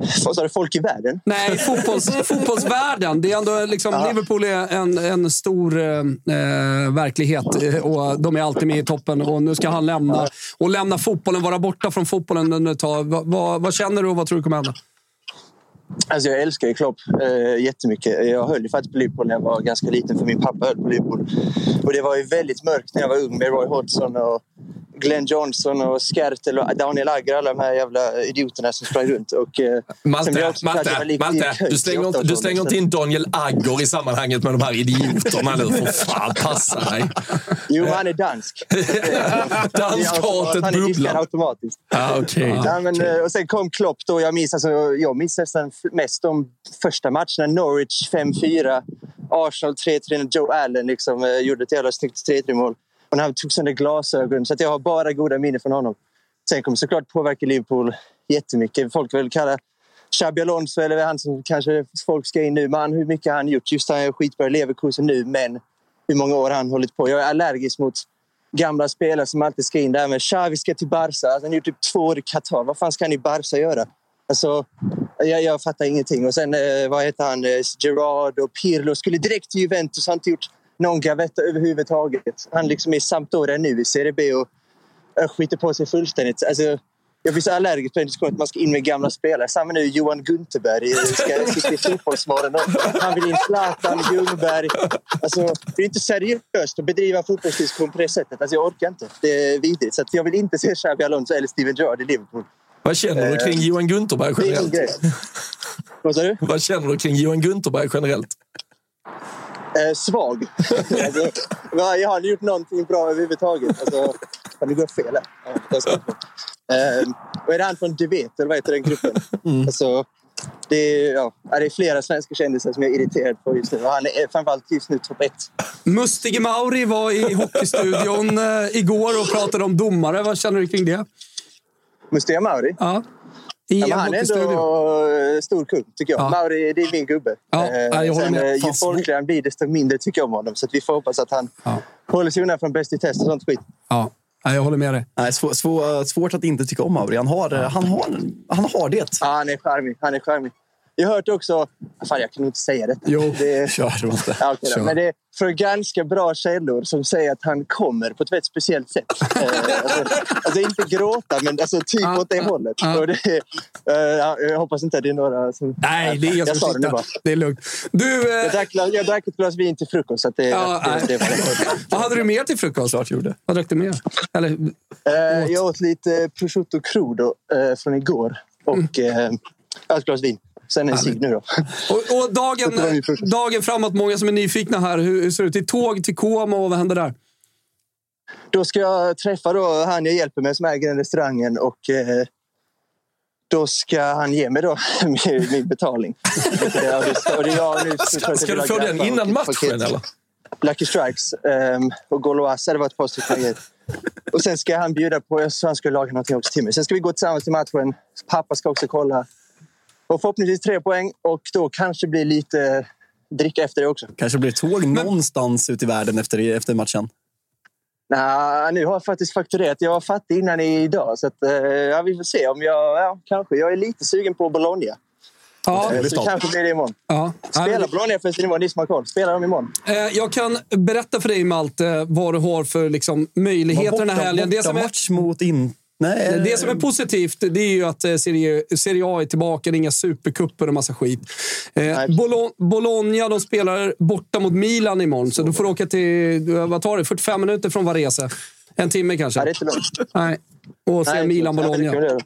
Vad sa du? Folk i världen? Nej, fotbolls, fotbollsvärlden. Det är ändå liksom, Liverpool är en, en stor eh, eh, verklighet eh, och de är alltid med i toppen. Och nu ska han lämna och lämna fotbollen, vara borta från fotbollen ett tag. Va, vad, vad känner du och vad tror du kommer hända? Alltså jag älskar ju Klopp eh, jättemycket. Jag höll ju faktiskt på Liverpool när jag var ganska liten för min pappa höll på Liverpool. Och det var ju väldigt mörkt när jag var ung med Roy Hodgson och Glenn Johnson och Skertel och Daniel Agger. Alla de här jävla idioterna som sprang runt. Och, eh, Malte, Malte, Malte du slänger, inte, du slänger inte in Daniel Agger i sammanhanget med de här idioterna nu. För fan, passa dig. Jo, han är dansk. Danskhatet Han är diskad bubblar. automatiskt. Ja, okej. Ja, men, eh, och sen kom Klopp då. Jag minns, alltså, jag minns nästan mest de första matcherna. Norwich 5-4, Arsenal 3-3 när Joe Allen liksom, eh, gjorde ett jävla snyggt 3-3-mål. Och han tog sönder glasögon. Så att jag har bara goda minnen från honom. Sen kommer såklart påverka Liverpool jättemycket. Folk vill kalla Xabi Alonso, eller han som kanske folk ska in nu. Man, hur mycket har han gjort? Just han är skitbra i Leverkusen nu, men hur många år har han hållit på? Jag är allergisk mot gamla spelare som alltid ska in. där med Xavi ska till Barca. Alltså, han har gjort typ två år i Qatar. Vad fan ska han i Barca göra? Alltså, jag, jag fattar ingenting. Och sen, eh, vad heter han? Eh, Gerard och Pirlo skulle direkt till Juventus. Har inte gjort någon gavetta överhuvudtaget. Han liksom är i Sampdoria nu i Serie B och eh, skiter på sig fullständigt. Alltså, jag blir så allergisk på den diskussionen att man ska in med gamla spelare. Samma nu Johan Gunterberg eh, ska sitta i Fotbollsmorgon. Han vill in Zlatan, Ljungberg. Alltså, det är inte seriöst att bedriva fotbollsdiskussion på det sättet. Alltså, jag orkar inte. Det är vidrigt. Så jag vill inte se Xabi Alonso eller Steven Gerrard i Liverpool. Vad känner du kring Johan Gunterberg generellt? Vad sa du? Vad känner du kring Johan Gunterberg generellt? Eh, svag. alltså, jag har aldrig gjort någonting bra överhuvudtaget. Alltså, fan, det går fel här. Ja. Eh, och är det han från Du vet, eller vad heter den gruppen? Alltså, det, är, ja, det är flera svenska kändisar som jag är irriterad på just nu. Och han är framförallt just nu topp ett. Mustige Mauri var i Hockeystudion eh, igår och pratade om domare. Vad känner du kring det? Mustiga Mauri? Ja. I Ja, han är ändå eh, stor kung, tycker jag. Ja. Mauri, det är min gubbe. Ja, Eh, ja, jag håller sen, med. eh, Ju folkligare han blir, desto mindre tycker jag om honom. Så att vi får hoppas att han Ja. håller sig undan från Bäst i test och sånt skit. Ja, Nej, jag håller med dig. Nej, svår, svår, svårt att inte tycka om Mauri. Han har, han har, han har det. Ja, han är charmig. Han är charmig. Jag har hört också... Fan, jag kan inte säga detta. Jo, det, Kör. Ja, okej då. Kör. Men det är från ganska bra källor som säger att han kommer på ett väldigt speciellt sätt. eh, alltså, alltså inte gråta, men alltså typ åt det hållet. Och det, ja, jag hoppas inte att det är några som... Nej, det är ingen jag som sa det. Det är lugnt. Du, Jag eh, drack, jag drack ett glas vin till frukost. Så att det, Ja, det, nej. det, var vad hade du med till frukost? Klart gjorde. Vad drack du med? Eller, Eh, jag åt lite prosciutto crudo från igår och eh, ett glas vin. Sen en cigg nu då. och, och dagen, Det dagen framåt, många som är nyfikna här. Hur, hur ser det ut? Till tåg till Como och vad händer där? Då ska jag träffa då han jag hjälper med som äger den restaurangen och eh, då ska han ge mig då min, min betalning. Och det- och det- och det är jag nu- Ska, ska du få den innan matchen eller? Lucky Strikes um, och Gauloise. Det var ett par stycken. Och sen ska han bjuda på... Sa han skulle laga någonting också till mig. Sen ska vi gå tillsammans till matchen. Pappa ska också kolla. Och förhoppningsvis tre poäng och då kanske blir lite dricka efter det också. Kanske blir tåg någonstans ut i världen efter, efter matchen. Nej, nu har jag faktiskt fakturerat. Jag var fattig innan idag. Så att, eh, ja, vi får se om jag... Ja, kanske. Jag är lite sugen på Bologna. Ja, Eh, så kanske blir det imorgon. ja. Spelar Bologna festen imorgon? Ni som har koll. Spelar de imorgon? Eh, Jag kan berätta för dig, Malte, vad du har för liksom, möjligheter den här helgen. Det som, är, match mot in... Nej, det som är positivt det är ju att eh, Serie, Serie A är tillbaka. Det är inga supercuper och massa skit. Eh, Bologna de spelar borta mot Milan imorgon, så du får åka till vad tar det, 45 minuter från Varese. En timme kanske? Nej, det är inte långt. Nej. Och Nej, Milan-Bologna.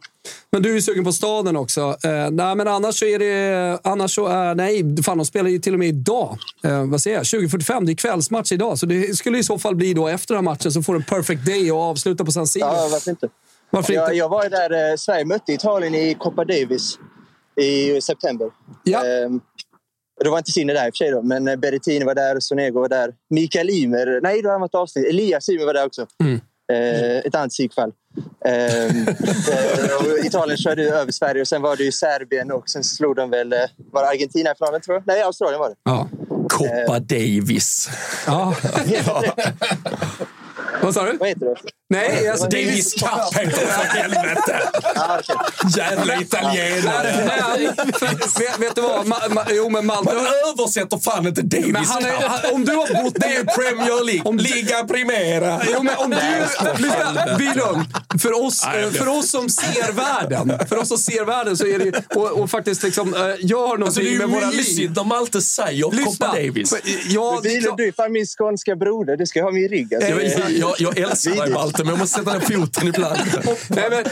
Men du är sugen på staden också. Eh, nej, men annars så är det... Annars så är, nej, fan, de spelar ju till och med idag. Eh, vad säger jag? 20.45. Det är kvällsmatch idag. Så det skulle i så fall bli då efter den här matchen så får du en perfect day och avsluta på San Siro. Ja, varför inte? Varför inte? Jag, jag var där... Eh, Sverige mötte Italien i Coppa Davis i september. Ja. Ehm, Det var inte Sinne där i och för sig, då, men eh, Berrettini var där, Sonego var där. Mikael Ymer, nej det har varit avsnitt. Elias Ymer var där också. Eh, ett annat psykfall. Eh, eh, Italien körde över Sverige och sen var det ju Serbien och sen slog de väl... eh, Var det Argentina i finalen tror jag? Nej, Australien var det. Ja. Coppa Davis. ja. Vad sa du? Vad heter det? Nej, alltså, Davis Cup heter det för helvete! Jävla italienare. Vet, vet du vad? Ma, ma, jo, men Malte... Man översätter fan inte Davis Men han är, Cup. han, om du har bott... Det är Premier League. Liga Primera. Jo, men om du... Lyssna, Bylund. För oss, för oss som ser världen, för oss som ser världen så är det och, och faktiskt liksom eh, gör Alltså, någonting det är med ju våra liv. mysigt när Malte säger Lyssna. Davis. För, ja, det du är fan min skånska broder. Du ska ha min rygg. Alltså. Jag, jag, jag älskar dig Malte, men jag måste sätta ner foten ibland. Nej,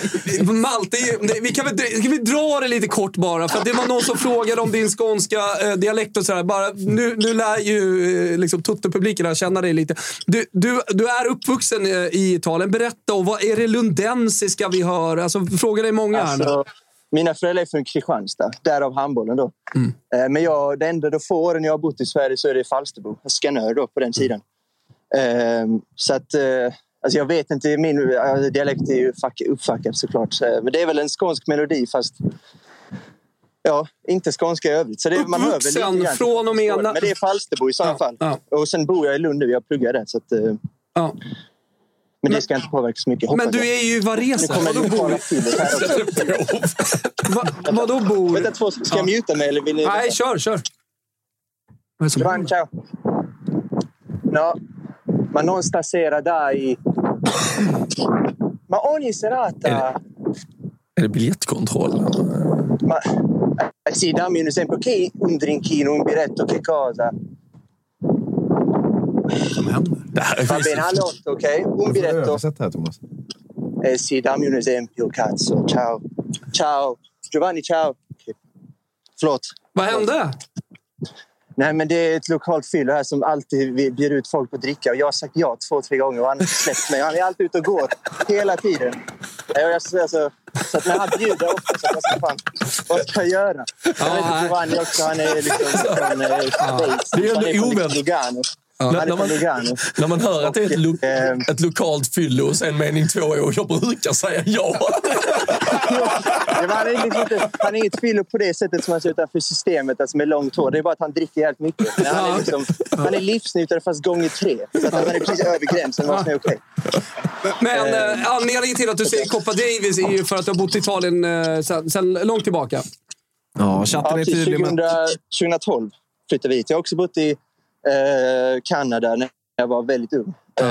men, Malte, vi kan, väl, kan vi dra det lite kort bara? För att det var någon som frågade om din skånska eh, dialekt och sådär. Bara, nu, nu lär ju eh, liksom, Tutte-publiken känna dig lite. Du, du, du är uppvuxen eh, i Italien. Berätta, och vad är det lundensiska vi hör? Alltså, fråga dig många här. Alltså, mina föräldrar är från Kristianstad, därav handbollen. Då. Eh, Men jag, det enda de få åren jag har bott i Sverige så är det Falsterbo, Skanör då, på den sidan. Eh, Så att, alltså jag vet inte, min eh, dialekt är ju fuck, uppfuckad såklart. Så, Men det är väl en skånsk melodi fast ja, inte skånska i övrigt. Så det, man hör väl lite Uppvuxen grann. från och med... Men det är Falsterbo i sådana Ja, fall. ja. Och sen bor jag i Lund nu, jag pluggar där. Så att, eh, Ja. men det ska inte påverka så mycket. Men du är ju Varese. Vadå bor? också. Va, vadå bor? Vänta, två, ska jag muta mig eller vill ni? Nej, kör, kör. Giovanni, ciao. No, ma non stasera dai. Ma ogni serata... Är det biljettkontroll? Ma, eh, sì, dammi un esempio. Che un drinkino, un biretto, che cosa? händer? Va bene, alle otto, ok? Un biretto. Här, Thomas. Eh sì, dammi un esempio, cazzo. Ciao. Ciao. Giovanni, ciao. Förlåt. Vad hände? Nej, men det är ett lokalt fyll här som alltid bjuder ut folk på dricka. Och jag har sagt ja två, tre gånger och han har släppt mig. Han är alltid ute och går. Hela tiden. Jag, alltså, så att när han bjuder ofta så ska fan, vad ska jag göra? Jag vet inte, Giovanni också, han är liksom från eh, Schweiz. Det är ändå oväntat. Han När, är när, man, när man hör att det är ett, lo, Eh. ett lokalt fyllo och sen mening två år, jag brukar säga ja. Ja, han, är liksom inte, han är inget fyllo på det sättet som han ser utanför systemet alltså med långt hår. Det är bara att han dricker helt mycket. Men han, är liksom, han är livsnjutare fast gånger tre. Så att han är precis över gränsen vad som är okej. Men eh, anledningen till att du säger Coppa Davis är ju för att du har bott i Italien eh, sen, sen långt tillbaka. Ja, chatten Ja, är till tydlig 2000, med... 2012 flyttade vi hit. Jag har också bott i eh, Kanada när jag var väldigt ung. Eh,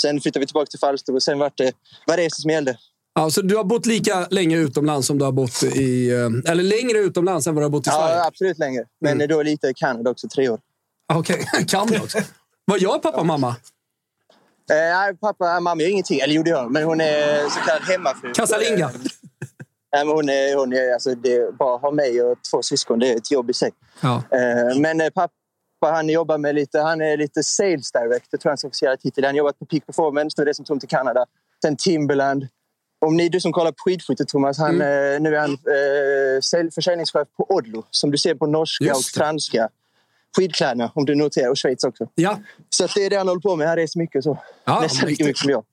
sen flyttade vi tillbaka till Falsterbo och sen var det Varese som gällde. Ja, så du har bott lika länge utomlands som du har bott i... eh, Eller längre utomlands än vad du har bott i Sverige? Ja, absolut längre. Men då lite i Kanada också, tre år. Ah, Okej, kan du också. Vad gör pappa och mamma? Eh, pappa, mamma gör ingenting. Eller gjorde jag, men hon är så kallad hemmafru. Casalinga. Eh, nej, men hon är, hon är, alltså, det bara ha mig och två syskon, det är ett jobb i sig. Ja. Men eh, pappa han jobbar med lite, han är lite sales director, tror jag hans officiella titel. Han jobbat på Peak Performance, nu är det som tom till Kanada. Sen Timberland. Om ni, du som kollar på skidskytte, Thomas, han, Mm. eh, nu är han eh, sälj- försäljningschef på Odlo, som du ser på norska och det. franska skidkläderna, om du noterar, och Schweiz också. Ja. Så det är det han håller på med. Han reser mycket så. Ja, Nästan lika mycket som jag.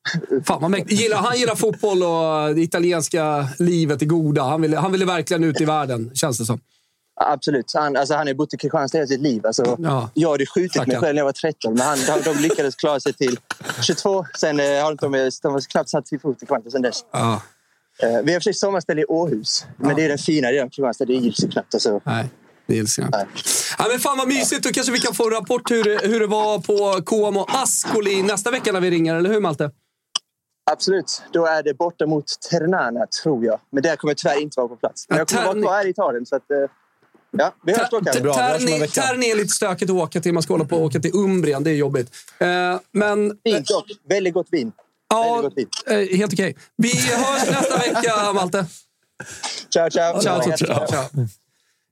Fan mäktigt. Gillar, han gillar fotboll och det italienska livet, det goda. Han ville, han ville verkligen ut i världen, känns det som. Absolut. Han, alltså, han har bott i Kristianstad hela sitt liv. Alltså, Ja. Jag hade skjutit mig Stackarn. själv när jag var 13, men han, de, de lyckades klara sig till 22. Sen eh, har de, de har knappt satt sin fot i Kristianstad sen dess. Ja. Eh, vi har i och för sig sommarställe i Åhus, men det är den fina delen av Kristianstad. Det gills ju knappt. Alltså. Nej, det gills Nej. inte. Ja, men fan vad mysigt. Då kanske vi kan få en rapport hur, det- hur det var på KM och Ascoli nästa vecka när vi ringer, eller hur Malte? Absolut. Då är det borta mot Ternana, tror jag. Men där kommer jag tyvärr inte vara på plats. Men Ja, jag kommer vara kvar här i Italien. Så att, eh, ja, vi hörs då kanske. Terni är lite stökigt att åka till. Man ska hålla på att åka till Umbrien. Det är jobbigt. Eh, men... Fint dock. Väldigt gott vin. Ja, Väldigt gott vin. eh, helt okej. Vi hörs nästa vecka, Malte. Ciao, ciao. Ciao, ciao, ciao.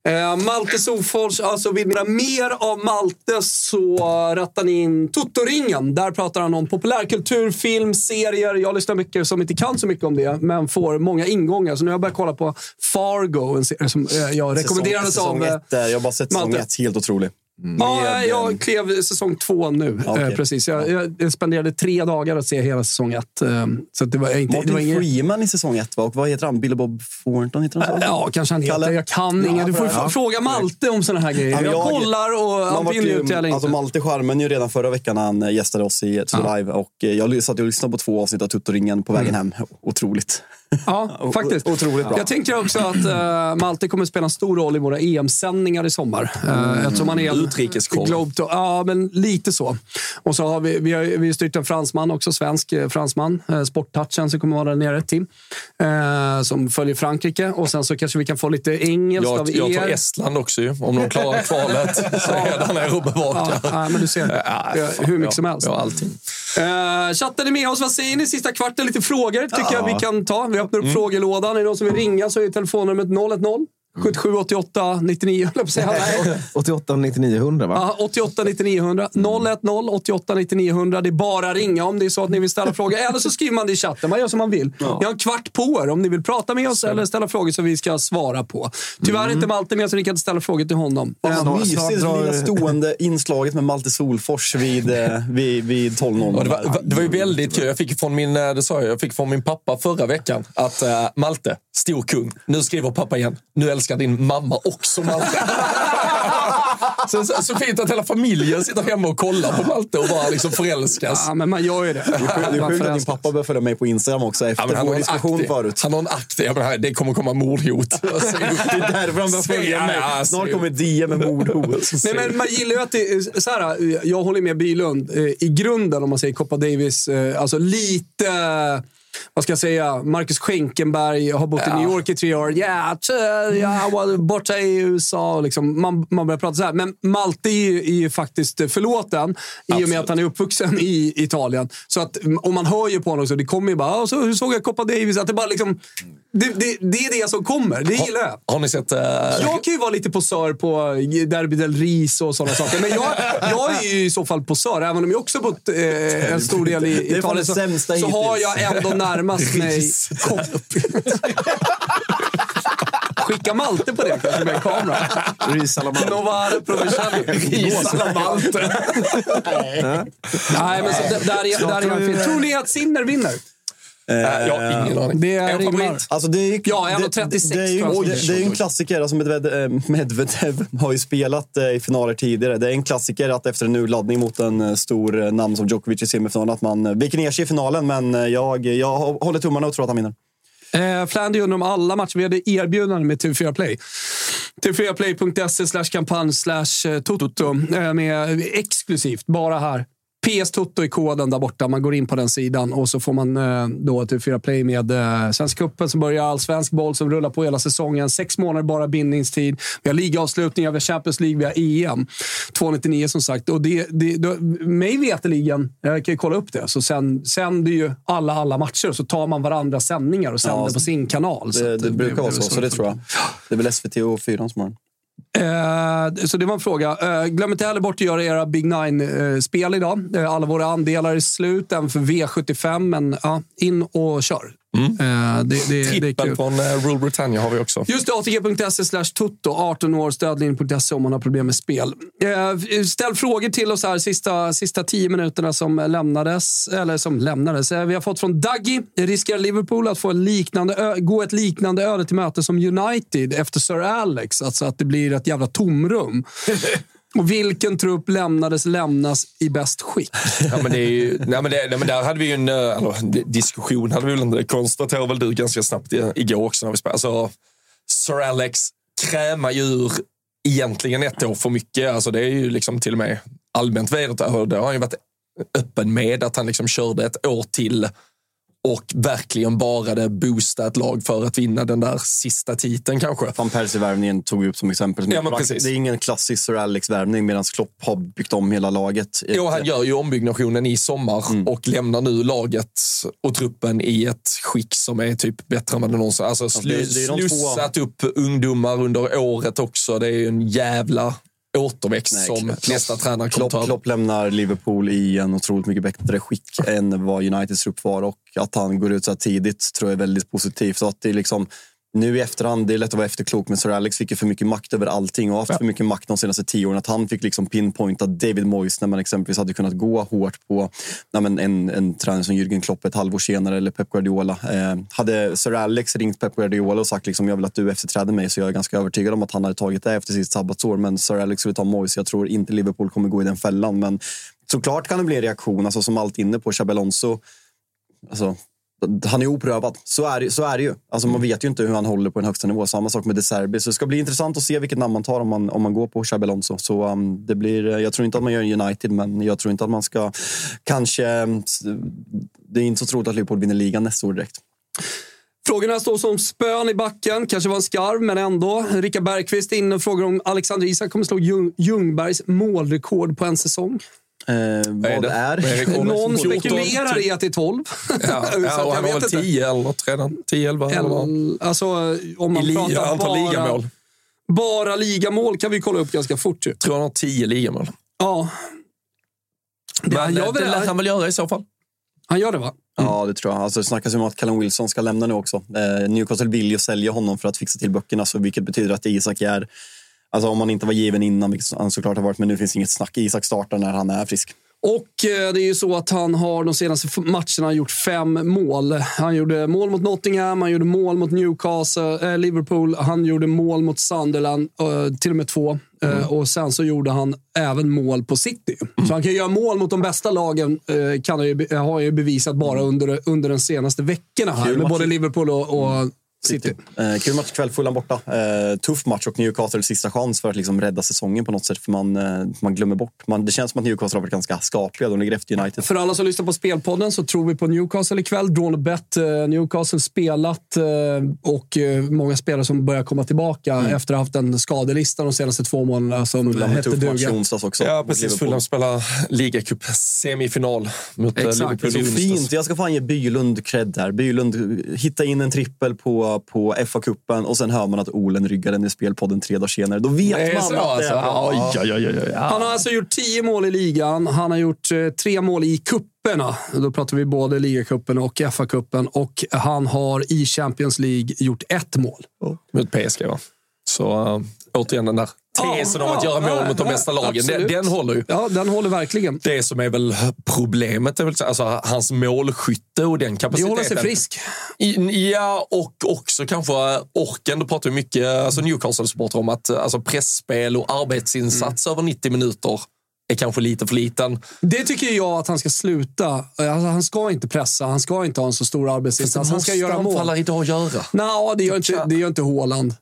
Eh, Malte Sofors, alltså vill ni ha mer av Malte så rattar ni in Totoringen. Där pratar han om populärkultur, film, serier. Jag lyssnar mycket som inte kan så mycket om det, men får många ingångar. Så nu har jag börjat kolla på Fargo, en serie som eh, jag rekommenderades säsong av... eh, ett, eh, Jag har bara sett säsong Malte. ett, helt otrolig. Ja, jag eh, klev säsong två nu. Ja. Eh, precis. Jag, jag, spenderade tre dagar att se hela säsong ett. Eh, så det var inte... Martin det var inget, Freeman i säsong ett, va? Och vad heter han? Billy Bob Thornton heter han så? Ja, kanske han heter. Jag kan inga. Du får Ja, fråga Malte om såna här grejer. Ja, jag, jag- kollar och han ju- ut eller inte. Alltså Malte charmen ju redan förra veckan när han eh, gästade oss i Ja. Live. Och eh, jag satt och lyssnade på två avsnitt av Tuttoringen på vägen hem. Otroligt. Ja, faktiskt. Otroligt bra. Jag tänker också att uh, Malte kommer spela en stor roll i våra EM-sändningar i sommar. Uh, eftersom han är en Ja, men lite så. Och så har vi, vi har, vi har styrt en fransman också, svensk eh, fransman. Uh, Sporttouchen som kommer vara där nere, Tim. eh, som följer Frankrike. Och sen så kanske vi kan få lite engelskt av Jag, jag tar er. Estland också ju. Om de klarar kvalet så är jag där nere och bevakar. Ja, men du ser. Hur mycket ja, som helst. Ja, allting. Uh, chattar ni med oss? Vad säger ni? Sista kvarten, lite frågor tycker jag vi kan ta. Vi öppnar upp frågelådan. Är det någon som vill ringa så är telefonnumret 010 77 88 99, höll jag på att säga. Nej. 88 99 100 va? Ja, 88 99 100. 010 88 99 100. Det är bara att ringa om det är så att ni vill ställa frågor. Eller så skriver man det i chatten. Man gör som man vill. Ni har en kvart på er om ni vill prata med oss eller ställa frågor som vi ska svara på. Tyvärr är inte Malte med så ni kan inte ställa frågor till honom. Snart mysigt, det drar- lilla stående inslaget med Malte Solfors vid, eh, vid, vid 12.00. Ja, det, var, det var ju väldigt kul. Jag fick från min, eh, det sa jag, jag fick från min pappa förra veckan att uh, Malte, stor kung. Nu skriver pappa igen. Nu älskar din mamma också Malte. så, så, så fint att hela familjen sitter hemma och kollar på Malte och bara liksom förälskas. Ja, men man gör ju det. Det är sjukt- att din pappa började följa mig på Instagram också Ja, efter men han, vår har en diskussion förut. han har en aktiv, ja, men här, det kommer komma mordhot. Det är därför han börjar följa Ja, mig. ja, Snart kommer DM med mordhot. Nej, men man gillar ju att det, är- så här, jag håller med Bylund. eh, I grunden, om man säger Copa Davis, eh, alltså lite... Vad ska jag säga? Marcus Schenkenberg har bott i New York i tre år. Ja, t- jag var borta i USA. Liksom, man, man börjar prata så här. Men Malte är ju, är ju faktiskt förlåten i och med Absolut. att han är uppvuxen i Italien. Så att, och man hör ju på honom också. Det kommer ju bara, "Ah, så, hur såg jag Copa Davis? Att det, bara liksom, det, det, det är det som kommer. Det gillar jag. Har ni sett... eh, Jag kan ju vara lite posör på Derby del Ris och sådana saker. Men jag, jag är ju i så fall posör, även om jag också bott eh, en stor del i Italien. Så, så har jag ändå närmast mig... Skicka Malte på det kanske med en kamera. Risalamande. Novare Provinciali. Malte. Nej, men så, där, där, är, där är jag fel. Tror ni att Sinner vinner? Eh, jag har ingen aning. Det är. Ingmar. Alltså det är, ju- Ja, det, 1,36 det, är ju, det, det är ju en klassiker. Alltså Medvedev, eh, Medvedev har ju spelat eh, i finaler tidigare. Det är en klassiker att efter en urladdning mot en eh, stor eh, namn som Djokovic i semifinalen att man eh, viker ner sig i finalen. Men eh, jag, jag håller tummarna och tror att han vinner. Eh, Flandy undrar om alla matcher. Vi hade erbjudande med TV4 Play. TV4play.se slash kampanj slash eh, toto. Eh, med exklusivt, bara här. PS Toto i koden där borta. Man går in på den sidan och så får man eh, då TV4 Play med eh, Svenska cupen som börjar. Allsvensk boll som rullar på hela säsongen. Sex månader bara bindningstid. Vi har ligaavslutningar, vi har Champions League, vi har EM. 299 som sagt. Och det, det, det, mig veterligen, jag kan ju kolla upp det, så sen, sänder ju alla alla matcher. Så tar man varandras sändningar och sänder Ja, på sin kanal. Så Det, att det brukar vara så, väl så det tror jag. Det är väl SVT och 4 som har den. Eh, så det var en fråga. Eh, glöm inte heller bort att göra era Big Nine-spel eh, idag. Eh, alla våra andelar är slut, även för V75. Men ja, in och kör. Eh, det, det, det är Trippel kul. från eh, Rule Britannia har vi också. Just det, ATG.se slash tutto. 18 år, stödlinjen.se om man har problem med spel. Eh, ställ frågor till oss här sista, sista tio minuterna som lämnades. Eller som lämnades. Vi har fått från Daggy. Riskerar Liverpool att få en liknande gå ett liknande öde till möte som United efter Sir Alex? Alltså att det blir ett jävla tomrum. Och vilken trupp lämnades lämnas i bäst skick? Ja, men det är ju, nej, men det, nej, men där hade vi ju en alltså, diskussion, hade vi väl inte, det konstaterade väl du ganska snabbt igår också när vi spelade. Alltså, Sir Alex krämar ju ur egentligen ett år för mycket. Alltså, det är ju liksom till och med allmänt vedertaget. Det har han ju varit öppen med att han liksom körde ett år till och verkligen bara det boosta ett lag för att vinna den där sista titeln kanske. Van Persie-värvningen tog vi upp som exempel. Ja, men precis. Det är ingen klassisk Sir Alex-värvning medan Klopp har byggt om hela laget. Jo, han gör ju ombyggnationen i sommar Mm. och lämnar nu laget och truppen i ett skick som är typ bättre än vad det någonsin... Alltså slu, det- det är de två- slussat upp ungdomar under året också. Det är ju en jävla återväxt Nej, som Klopp- nästa tränare kommer Klopp, ta. Klopp lämnar Liverpool i en otroligt mycket bättre skick än vad Uniteds trupp var och att han går ut så här tidigt tror jag är väldigt positivt. Så att det är liksom, nu i efterhand, det är lätt att vara efterklok, men Sir Alex fick ju för mycket makt över allting och har haft för mycket makt de senaste tio åren. Att han fick liksom pinpointa David Moyes när man exempelvis hade kunnat gå hårt på nej men en, en tränare som Jürgen Klopp ett halvår senare eller Pep Guardiola. Eh, hade Sir Alex ringt Pep Guardiola och sagt liksom, jag vill att du efterträder mig så jag är ganska övertygad om att han hade tagit det efter sitt sabbatsår. Men Sir Alex vill ta Moyes. Jag tror inte Liverpool kommer gå i den fällan. Men såklart kan det bli en reaktion, alltså, som allt inne på Xabi Alonso. Alltså, han är oprövad. Så är, det- så är det ju. Alltså, man vet ju inte hur han håller på en högsta nivå. Samma sak med De Serbi. Så det ska bli intressant att se vilket namn man tar om man, om man går på Xabi Alonso. Så, um, det blir, eh, jag tror inte att man gör en United, men jag tror inte att man ska... Kanske... Mm, det är inte så troligt att Liverpool vinner ligan nästa år direkt. Frågorna står som spön i backen. Kanske var en skarv, men ändå. Rickard Bergqvist är inne och frågar om Alexander Isak kommer slå Ljung, Ljungbergs målrekord på en säsong. Eh, Vad det? är... Rekordet? Någon 14, spekulerar i att det är 12. Ja, ja, och jag han var väl inte. 10 eller något redan. 10, 11 eller alltså, om man I pratar antal bara, ligamål. bara ligamål kan vi kolla upp ganska fort. ju. tror han har 10 ligamål. Ja. Det, Men gör eh, det lär han väl göra i så fall. han gör det, va? Ja, det tror jag. Alltså, det snackas om att Callum Wilson ska lämna nu också. Eh, Newcastle vill ju sälja honom för att fixa till böckerna, så vilket betyder att Isak är... Alltså om han inte var given innan, vilket han såklart har varit, men nu finns inget snack. Isak startar när han är frisk. Och eh, det är ju så att han har de senaste matcherna gjort fem mål. Han gjorde mål mot Nottingham, han gjorde mål mot Newcastle, eh, Liverpool, han gjorde mål mot Sunderland, eh, till och med två. Eh, och sen så gjorde han även mål på City. Så han kan göra mål mot de bästa lagen, kan han ju, har han ju bevisat bara under, under de senaste veckorna här. Med både Liverpool och, och City. Eh, kul match ikväll, Fulham borta. Eh, tuff match och Newcastle sista chans för att liksom rädda säsongen på något sätt. För man, eh, man glömmer bort. Man, det känns som att Newcastle har varit ganska skapliga. De ligger efter United. För alla som lyssnar på Spelpodden så tror vi på Newcastle ikväll. Drawn a bet. eh, Newcastle spelat eh, och eh, många spelare som börjar komma tillbaka efter att ha haft en skadelista de senaste två månaderna som Fulham hette tuff match duga. också. Ja, mot precis. Fulham spelar ligacup-semifinal mot eh, Exakt. Liverpool Så fint. Jag ska fan ge Bylund cred här. Bylund hitta in en trippel på, på FA-cupen och sen hör man att Olen ryggar den i spelpodden tre dagar senare. Då vet Det man så, att det alltså. är bra. Oj, oj, oj. Han har alltså gjort tio mål i ligan. Han har gjort eh, tre mål i kupperna. Då pratar vi både ligacupen och FA-cupen. Och han har i Champions League gjort ett mål. Mot PSG, va? Så uh, återigen den där tesen om att göra mål mot de bästa lagen. Den, den håller ju. Ja, den håller verkligen. Det som är väl problemet är väl alltså, hans målskytte och den Det kapaciteten. håller sig frisk. I- Ja, och också kanske orken. Då pratar ju mycket alltså Newcastle-supportrar om att alltså, pressspel och arbetsinsats Mm. över 90 minuter är kanske lite för liten. Det tycker jag att han ska sluta. Alltså, han ska inte pressa, han ska inte ha en så stor arbetsinsats. Han ska göra mål. anfallare idag göra. Nej, det gör inte, det gör inte Haaland.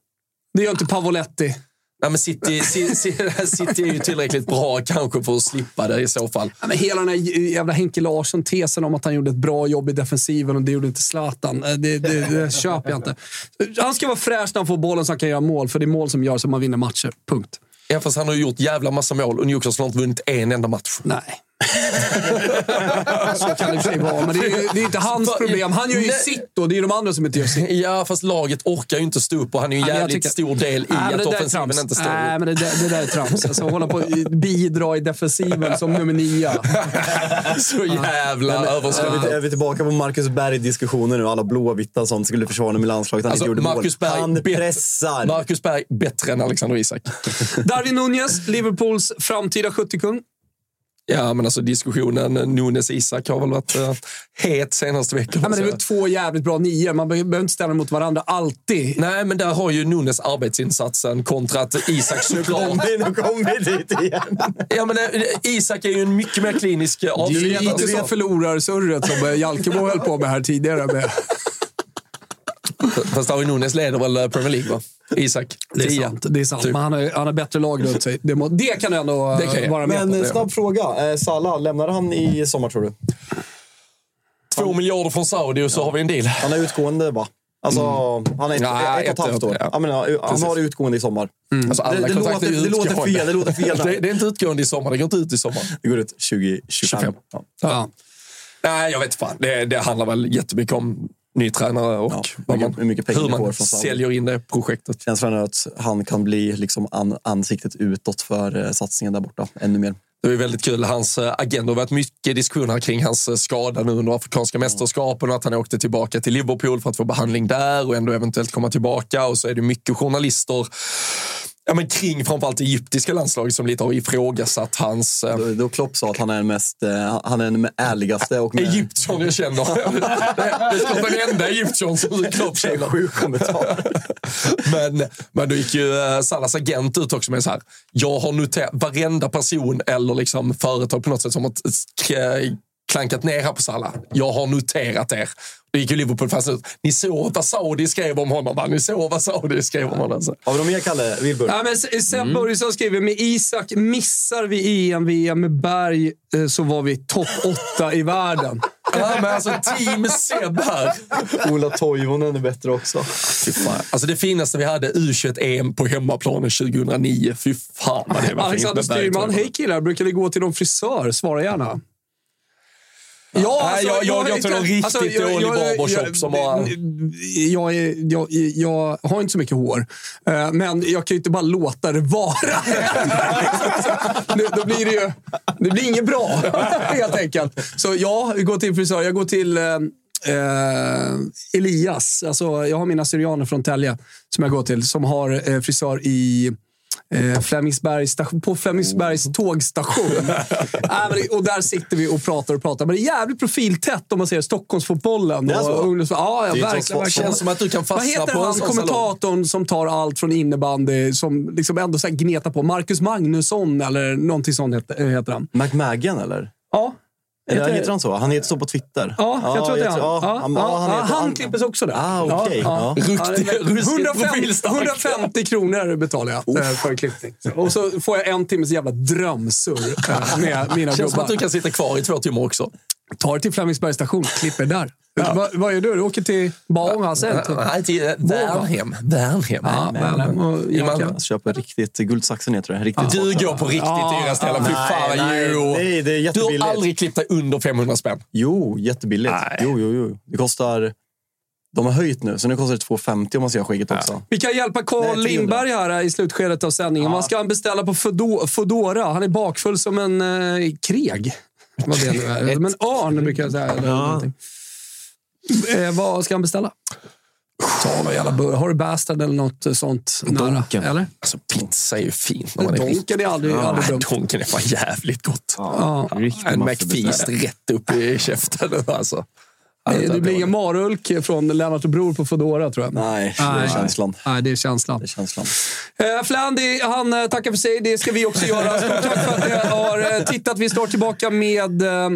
Det gör inte Pavoletti. Nej, men City, City, är ju tillräckligt bra kanske för att slippa det i så fall. Ja, men hela den här jävla Henke Larsson-tesen om att han gjorde ett bra jobb i defensiven och det gjorde inte Zlatan. Eh, Det, det, det köper jag inte. Han ska vara fräsch när han får bollen så han kan göra mål, för det är mål som gör så man vinner matcher. Punkt. Ja, fast han har ju gjort jävla massa mål och Newcastle har inte vunnit en enda match. Nej. så kan det sig vara, men det är, det är inte hans problem. Han gör ju Nej. sitt och det är de andra som inte gör sitt. Ja, fast laget orkar ju inte stå upp och han är ju en Ja, jävligt tycker- stor del i Nej, att är offensiven inte står Nej, upp. men det, där- det där är trams. Alltså, hålla på bidra i defensiven som nummer nio. Så jävla Är vi, överskattat. är vi tillbaka på Marcus Berg-diskussionen nu? Alla blåvita och sånt skulle försvara med landslaget. Han Alltså, inte gjorde Marcus mål. Berg, Han pressar. Marcus Berg bättre än Alexander Isak. Darwin Nunez, Liverpools framtida skyttekung. Ja, men alltså diskussionen Nunes-Isak har väl varit uh, het senaste veckan. Ja, men det är väl två jävligt bra nior. Man behöver inte ställa dem mot varandra alltid. Nej, men där har ju Nunes arbetsinsatsen kontra att Isak såklart... Nu kommer vi dit igen. ja, men eh, Isak är ju en mycket mer klinisk eh, Det är ju avslutare. lite som förlorarsurret som eh, Jalkemo höll på med här tidigare. Med. Fast Darwin Nunes leder väl eh, Premier League, va? Isak, Det är 10. sant. Det är sant. Typ. Men han har, han har bättre lag runt sig. Det, må, det kan du ändå eh, Det kan jag. vara med Men på. eh, snabb fråga. Eh, Salah, lämnar han i sommar tror du? Två miljarder från Saudi och så har vi en deal. Han är utgående va? Alltså, han är ett, Ja, ett, och ett halvt ett- år. ja. Ja, men, ja, han har utgående i sommar. Alltså, alla det, det, låter, det, låter fel, det låter fel. Det, det är inte utgående i sommar, det går inte ut i sommar. Det går ut 2025. 25. Ja. Ja. Nej, jag vet fan. Det, det handlar väl jättemycket om ny tränare och Ja, mycket- man, mycket pengar hur man säljer in det projektet. Känns för att han kan bli liksom an, ansiktet utåt för eh, satsningen där borta ännu mer. Det är väldigt kul. Hans eh, agenda har varit mycket diskussioner kring hans eh, skada nu under Afrikanska mästerskapen och att han åkte tillbaka till Liverpool för att få behandling där och ändå eventuellt komma tillbaka. Och så är det mycket journalister ja, men kring framförallt det egyptiska landslaget som lite har ifrågasatt hans eh, Då, då Klopp sa att han är den mest, eh, han är den ärligaste och med, Egyptian jag känner. Det, det ska vara den enda Egyptian som Klopp känner. sjuk kommentar. Men, men då gick ju eh, Salahs agent ut också med så här. Jag har noterat varenda person eller liksom företag på något sätt som har klankat ner här på Salah. Jag har noterat er. Då gick ju Liverpool fast ut. Ni såg vad Saudi skrev om honom, va? Ni såg vad Saudi skrev om honom. Har vi något mer, Kalle Wilbur? Ja, men S- Seb Börjesson skriver, med Isak missar vi EM, VM med Berg eh, så var vi topp åtta i världen. Ja, men alltså team Seb här. Ola Toivonen är bättre också. Fy fan. Alltså det finaste vi hade U21-EM på hemmaplanen 2009. Fy fan vad det var fint Alexander. Styrman, hej killar, brukar ni gå till någon frisör? Svara gärna. Ja, Nej, jag- jag går till någon riktigt dålig barbershop som har- Jag, jag, jag har inte så mycket hår, eh, men jag kan ju inte bara låta det vara. Nu, Då blir det ju det blir inget bra, helt enkelt. Så ja, vi går till frisör. Jag går till eh, eh, Elias. Alltså, jag har mina syrianer från Tälje som jag går till, som har eh, frisör i Eh, Flemingsbergs på Flemingsbergs tågstation. äh, och där sitter vi och pratar och pratar. Men det är jävligt profiltätt om man ser Stockholmsfotbollen. Det är så? och ungdoms- ja, ja, Det verkligen. verkligen. Känns som att du kan Vad fastna heter på en han, sån salong. kommentatorn som tar allt från innebandy, som liksom ändå så här gnetar på? Marcus Magnusson eller någonting sånt heter, heter han. McMagan eller? Ja. Eller Heter- heter han så? Han heter så på Twitter. Ja, jag tror att det är han. Ja, han, ja, ja, han, ja, heter- han klippes också där. Ah, okej. Ja, Ja. Ruskigt 150, profilstark. 150 kronor betalar jag eh, för klippning. Och så får jag en timmes jävla drömsurr eh, med mina Känns som att du gubbar. kan sitta kvar i två timmar också. Tar det till Flemingsbergs station, klipper där. Va, vad gör du? Du åker till alltså? Nej, till eh, Värnhem. Värnhem. Ja, men, och, I Malmö. ja, Jag köper riktigt Guldsaxen heter det. Riktigt Du går på riktigt Ja, dyra ställen. Fy fan, nej, jo. nej, det är Du har aldrig klippt dig under 500 spänn. Jo, jättebilligt. Nej. Jo, jo, jo. Det kostar... De har höjt nu, så nu kostar det 2,50 om man ser skägget också. Vi kan hjälpa Carl 300. Lindberg här eh, i slutskedet av sändningen. Vad ska han beställa på Foodora? Han är bakfull som en eh, kreg. Vad det nu är. Som en örn, brukar jag säga. Eller någonting. eh, vad ska han beställa? Ta någon jävla burgare. Har du Bastard eller något sånt nära? Donken. Eller? Alltså, pizza är ju fint när man är Donken är aldrig, aldrig Nej, dumt. Donken är fan jävligt gott. Ja. Riktigt En McFeast rätt upp i käften. Alltså. Eh, Det blir ingen marulk från Lennart och Bror på Foodora, tror jag. Nej, det är känslan. Nej, det är känslan. Det är känslan. Eh, Flandy, han eh, tackar för sig. Det ska vi också göra. Stort tack för att ni har eh, tittat. Vi är snart tillbaka med eh,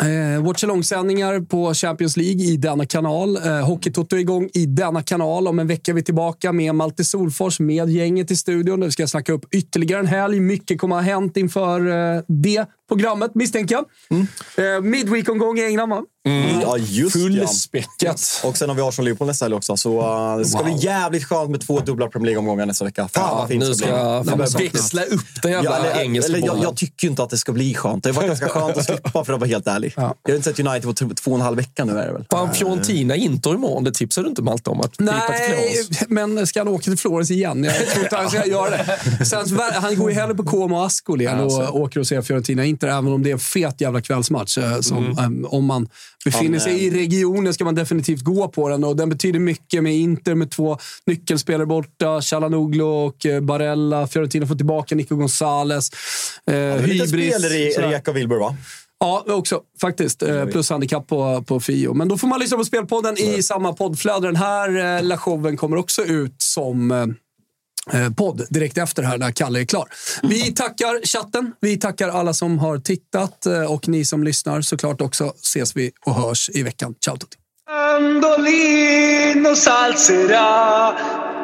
Eh, Watch along-sändningar på Champions League i denna kanal. Eh, Hockeytoto är igång i denna kanal. Om en vecka är vi tillbaka med Malte Solfors med gänget i studion. Där vi ska snacka upp ytterligare en helg. Mycket kommer ha hänt inför eh, det programmet, misstänker jag. Eh, Midweek-omgång i England, va? Ja, just ja. Fullspäckat. Och sen har vi Arsenal-Liverpool nästa helg också. Så uh, det ska bli jävligt skönt med två dubbla Premier League-omgångar nästa vecka. Fan Ja, vad fint nu ska Det fan börjar- växla upp den jävla Ja, eller, engelska eller, jag, jag tycker inte att det ska bli skönt. Det var ganska skönt att slippa för att vara helt ärlig. Jag har inte sett United på t- två och en halv vecka nu är det väl. Fan, Fiorentina Inter imorgon. Det tipsade du inte Malte om? Att Nej, men ska han åka till Florens igen? Jag tror inte han ska göra det. Sen, han går ju hellre på Como och Ascoli än och åker och ser Fiorentina Inter, även om det är en fet jävla kvällsmatch. eh, Som, Mm. eh, om man befinner sig i regionen ska man definitivt gå på den och den betyder mycket med Inter med två nyckelspelare borta. Chalanoglu och eh, Barella. Fiorentina får tillbaka Nico Gonzales. Eh, Det är lite hybris. spel i. Reka Wilbur va? Ja, också faktiskt. Eh, Plus handikapp på, på Fio. Men då får man lyssna på Spelpodden i samma poddflöde. Den här eh, showen kommer också ut som podd direkt efter här när Kalle är klar. Vi tackar chatten. Vi tackar alla som har tittat eh, och ni som lyssnar såklart också. Ses vi och hörs i veckan. Ciao tutti! Mandolino salzerà,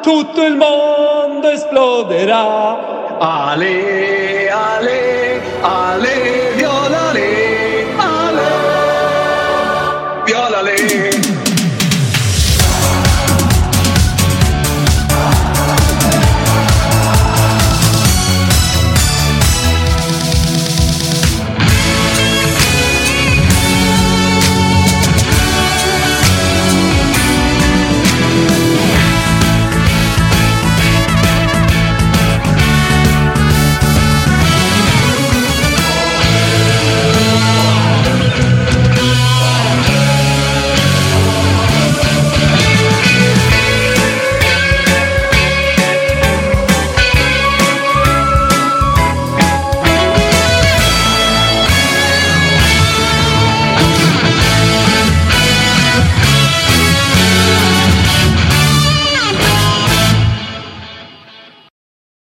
tutto il mondo esploderà. Ale, ale, ale.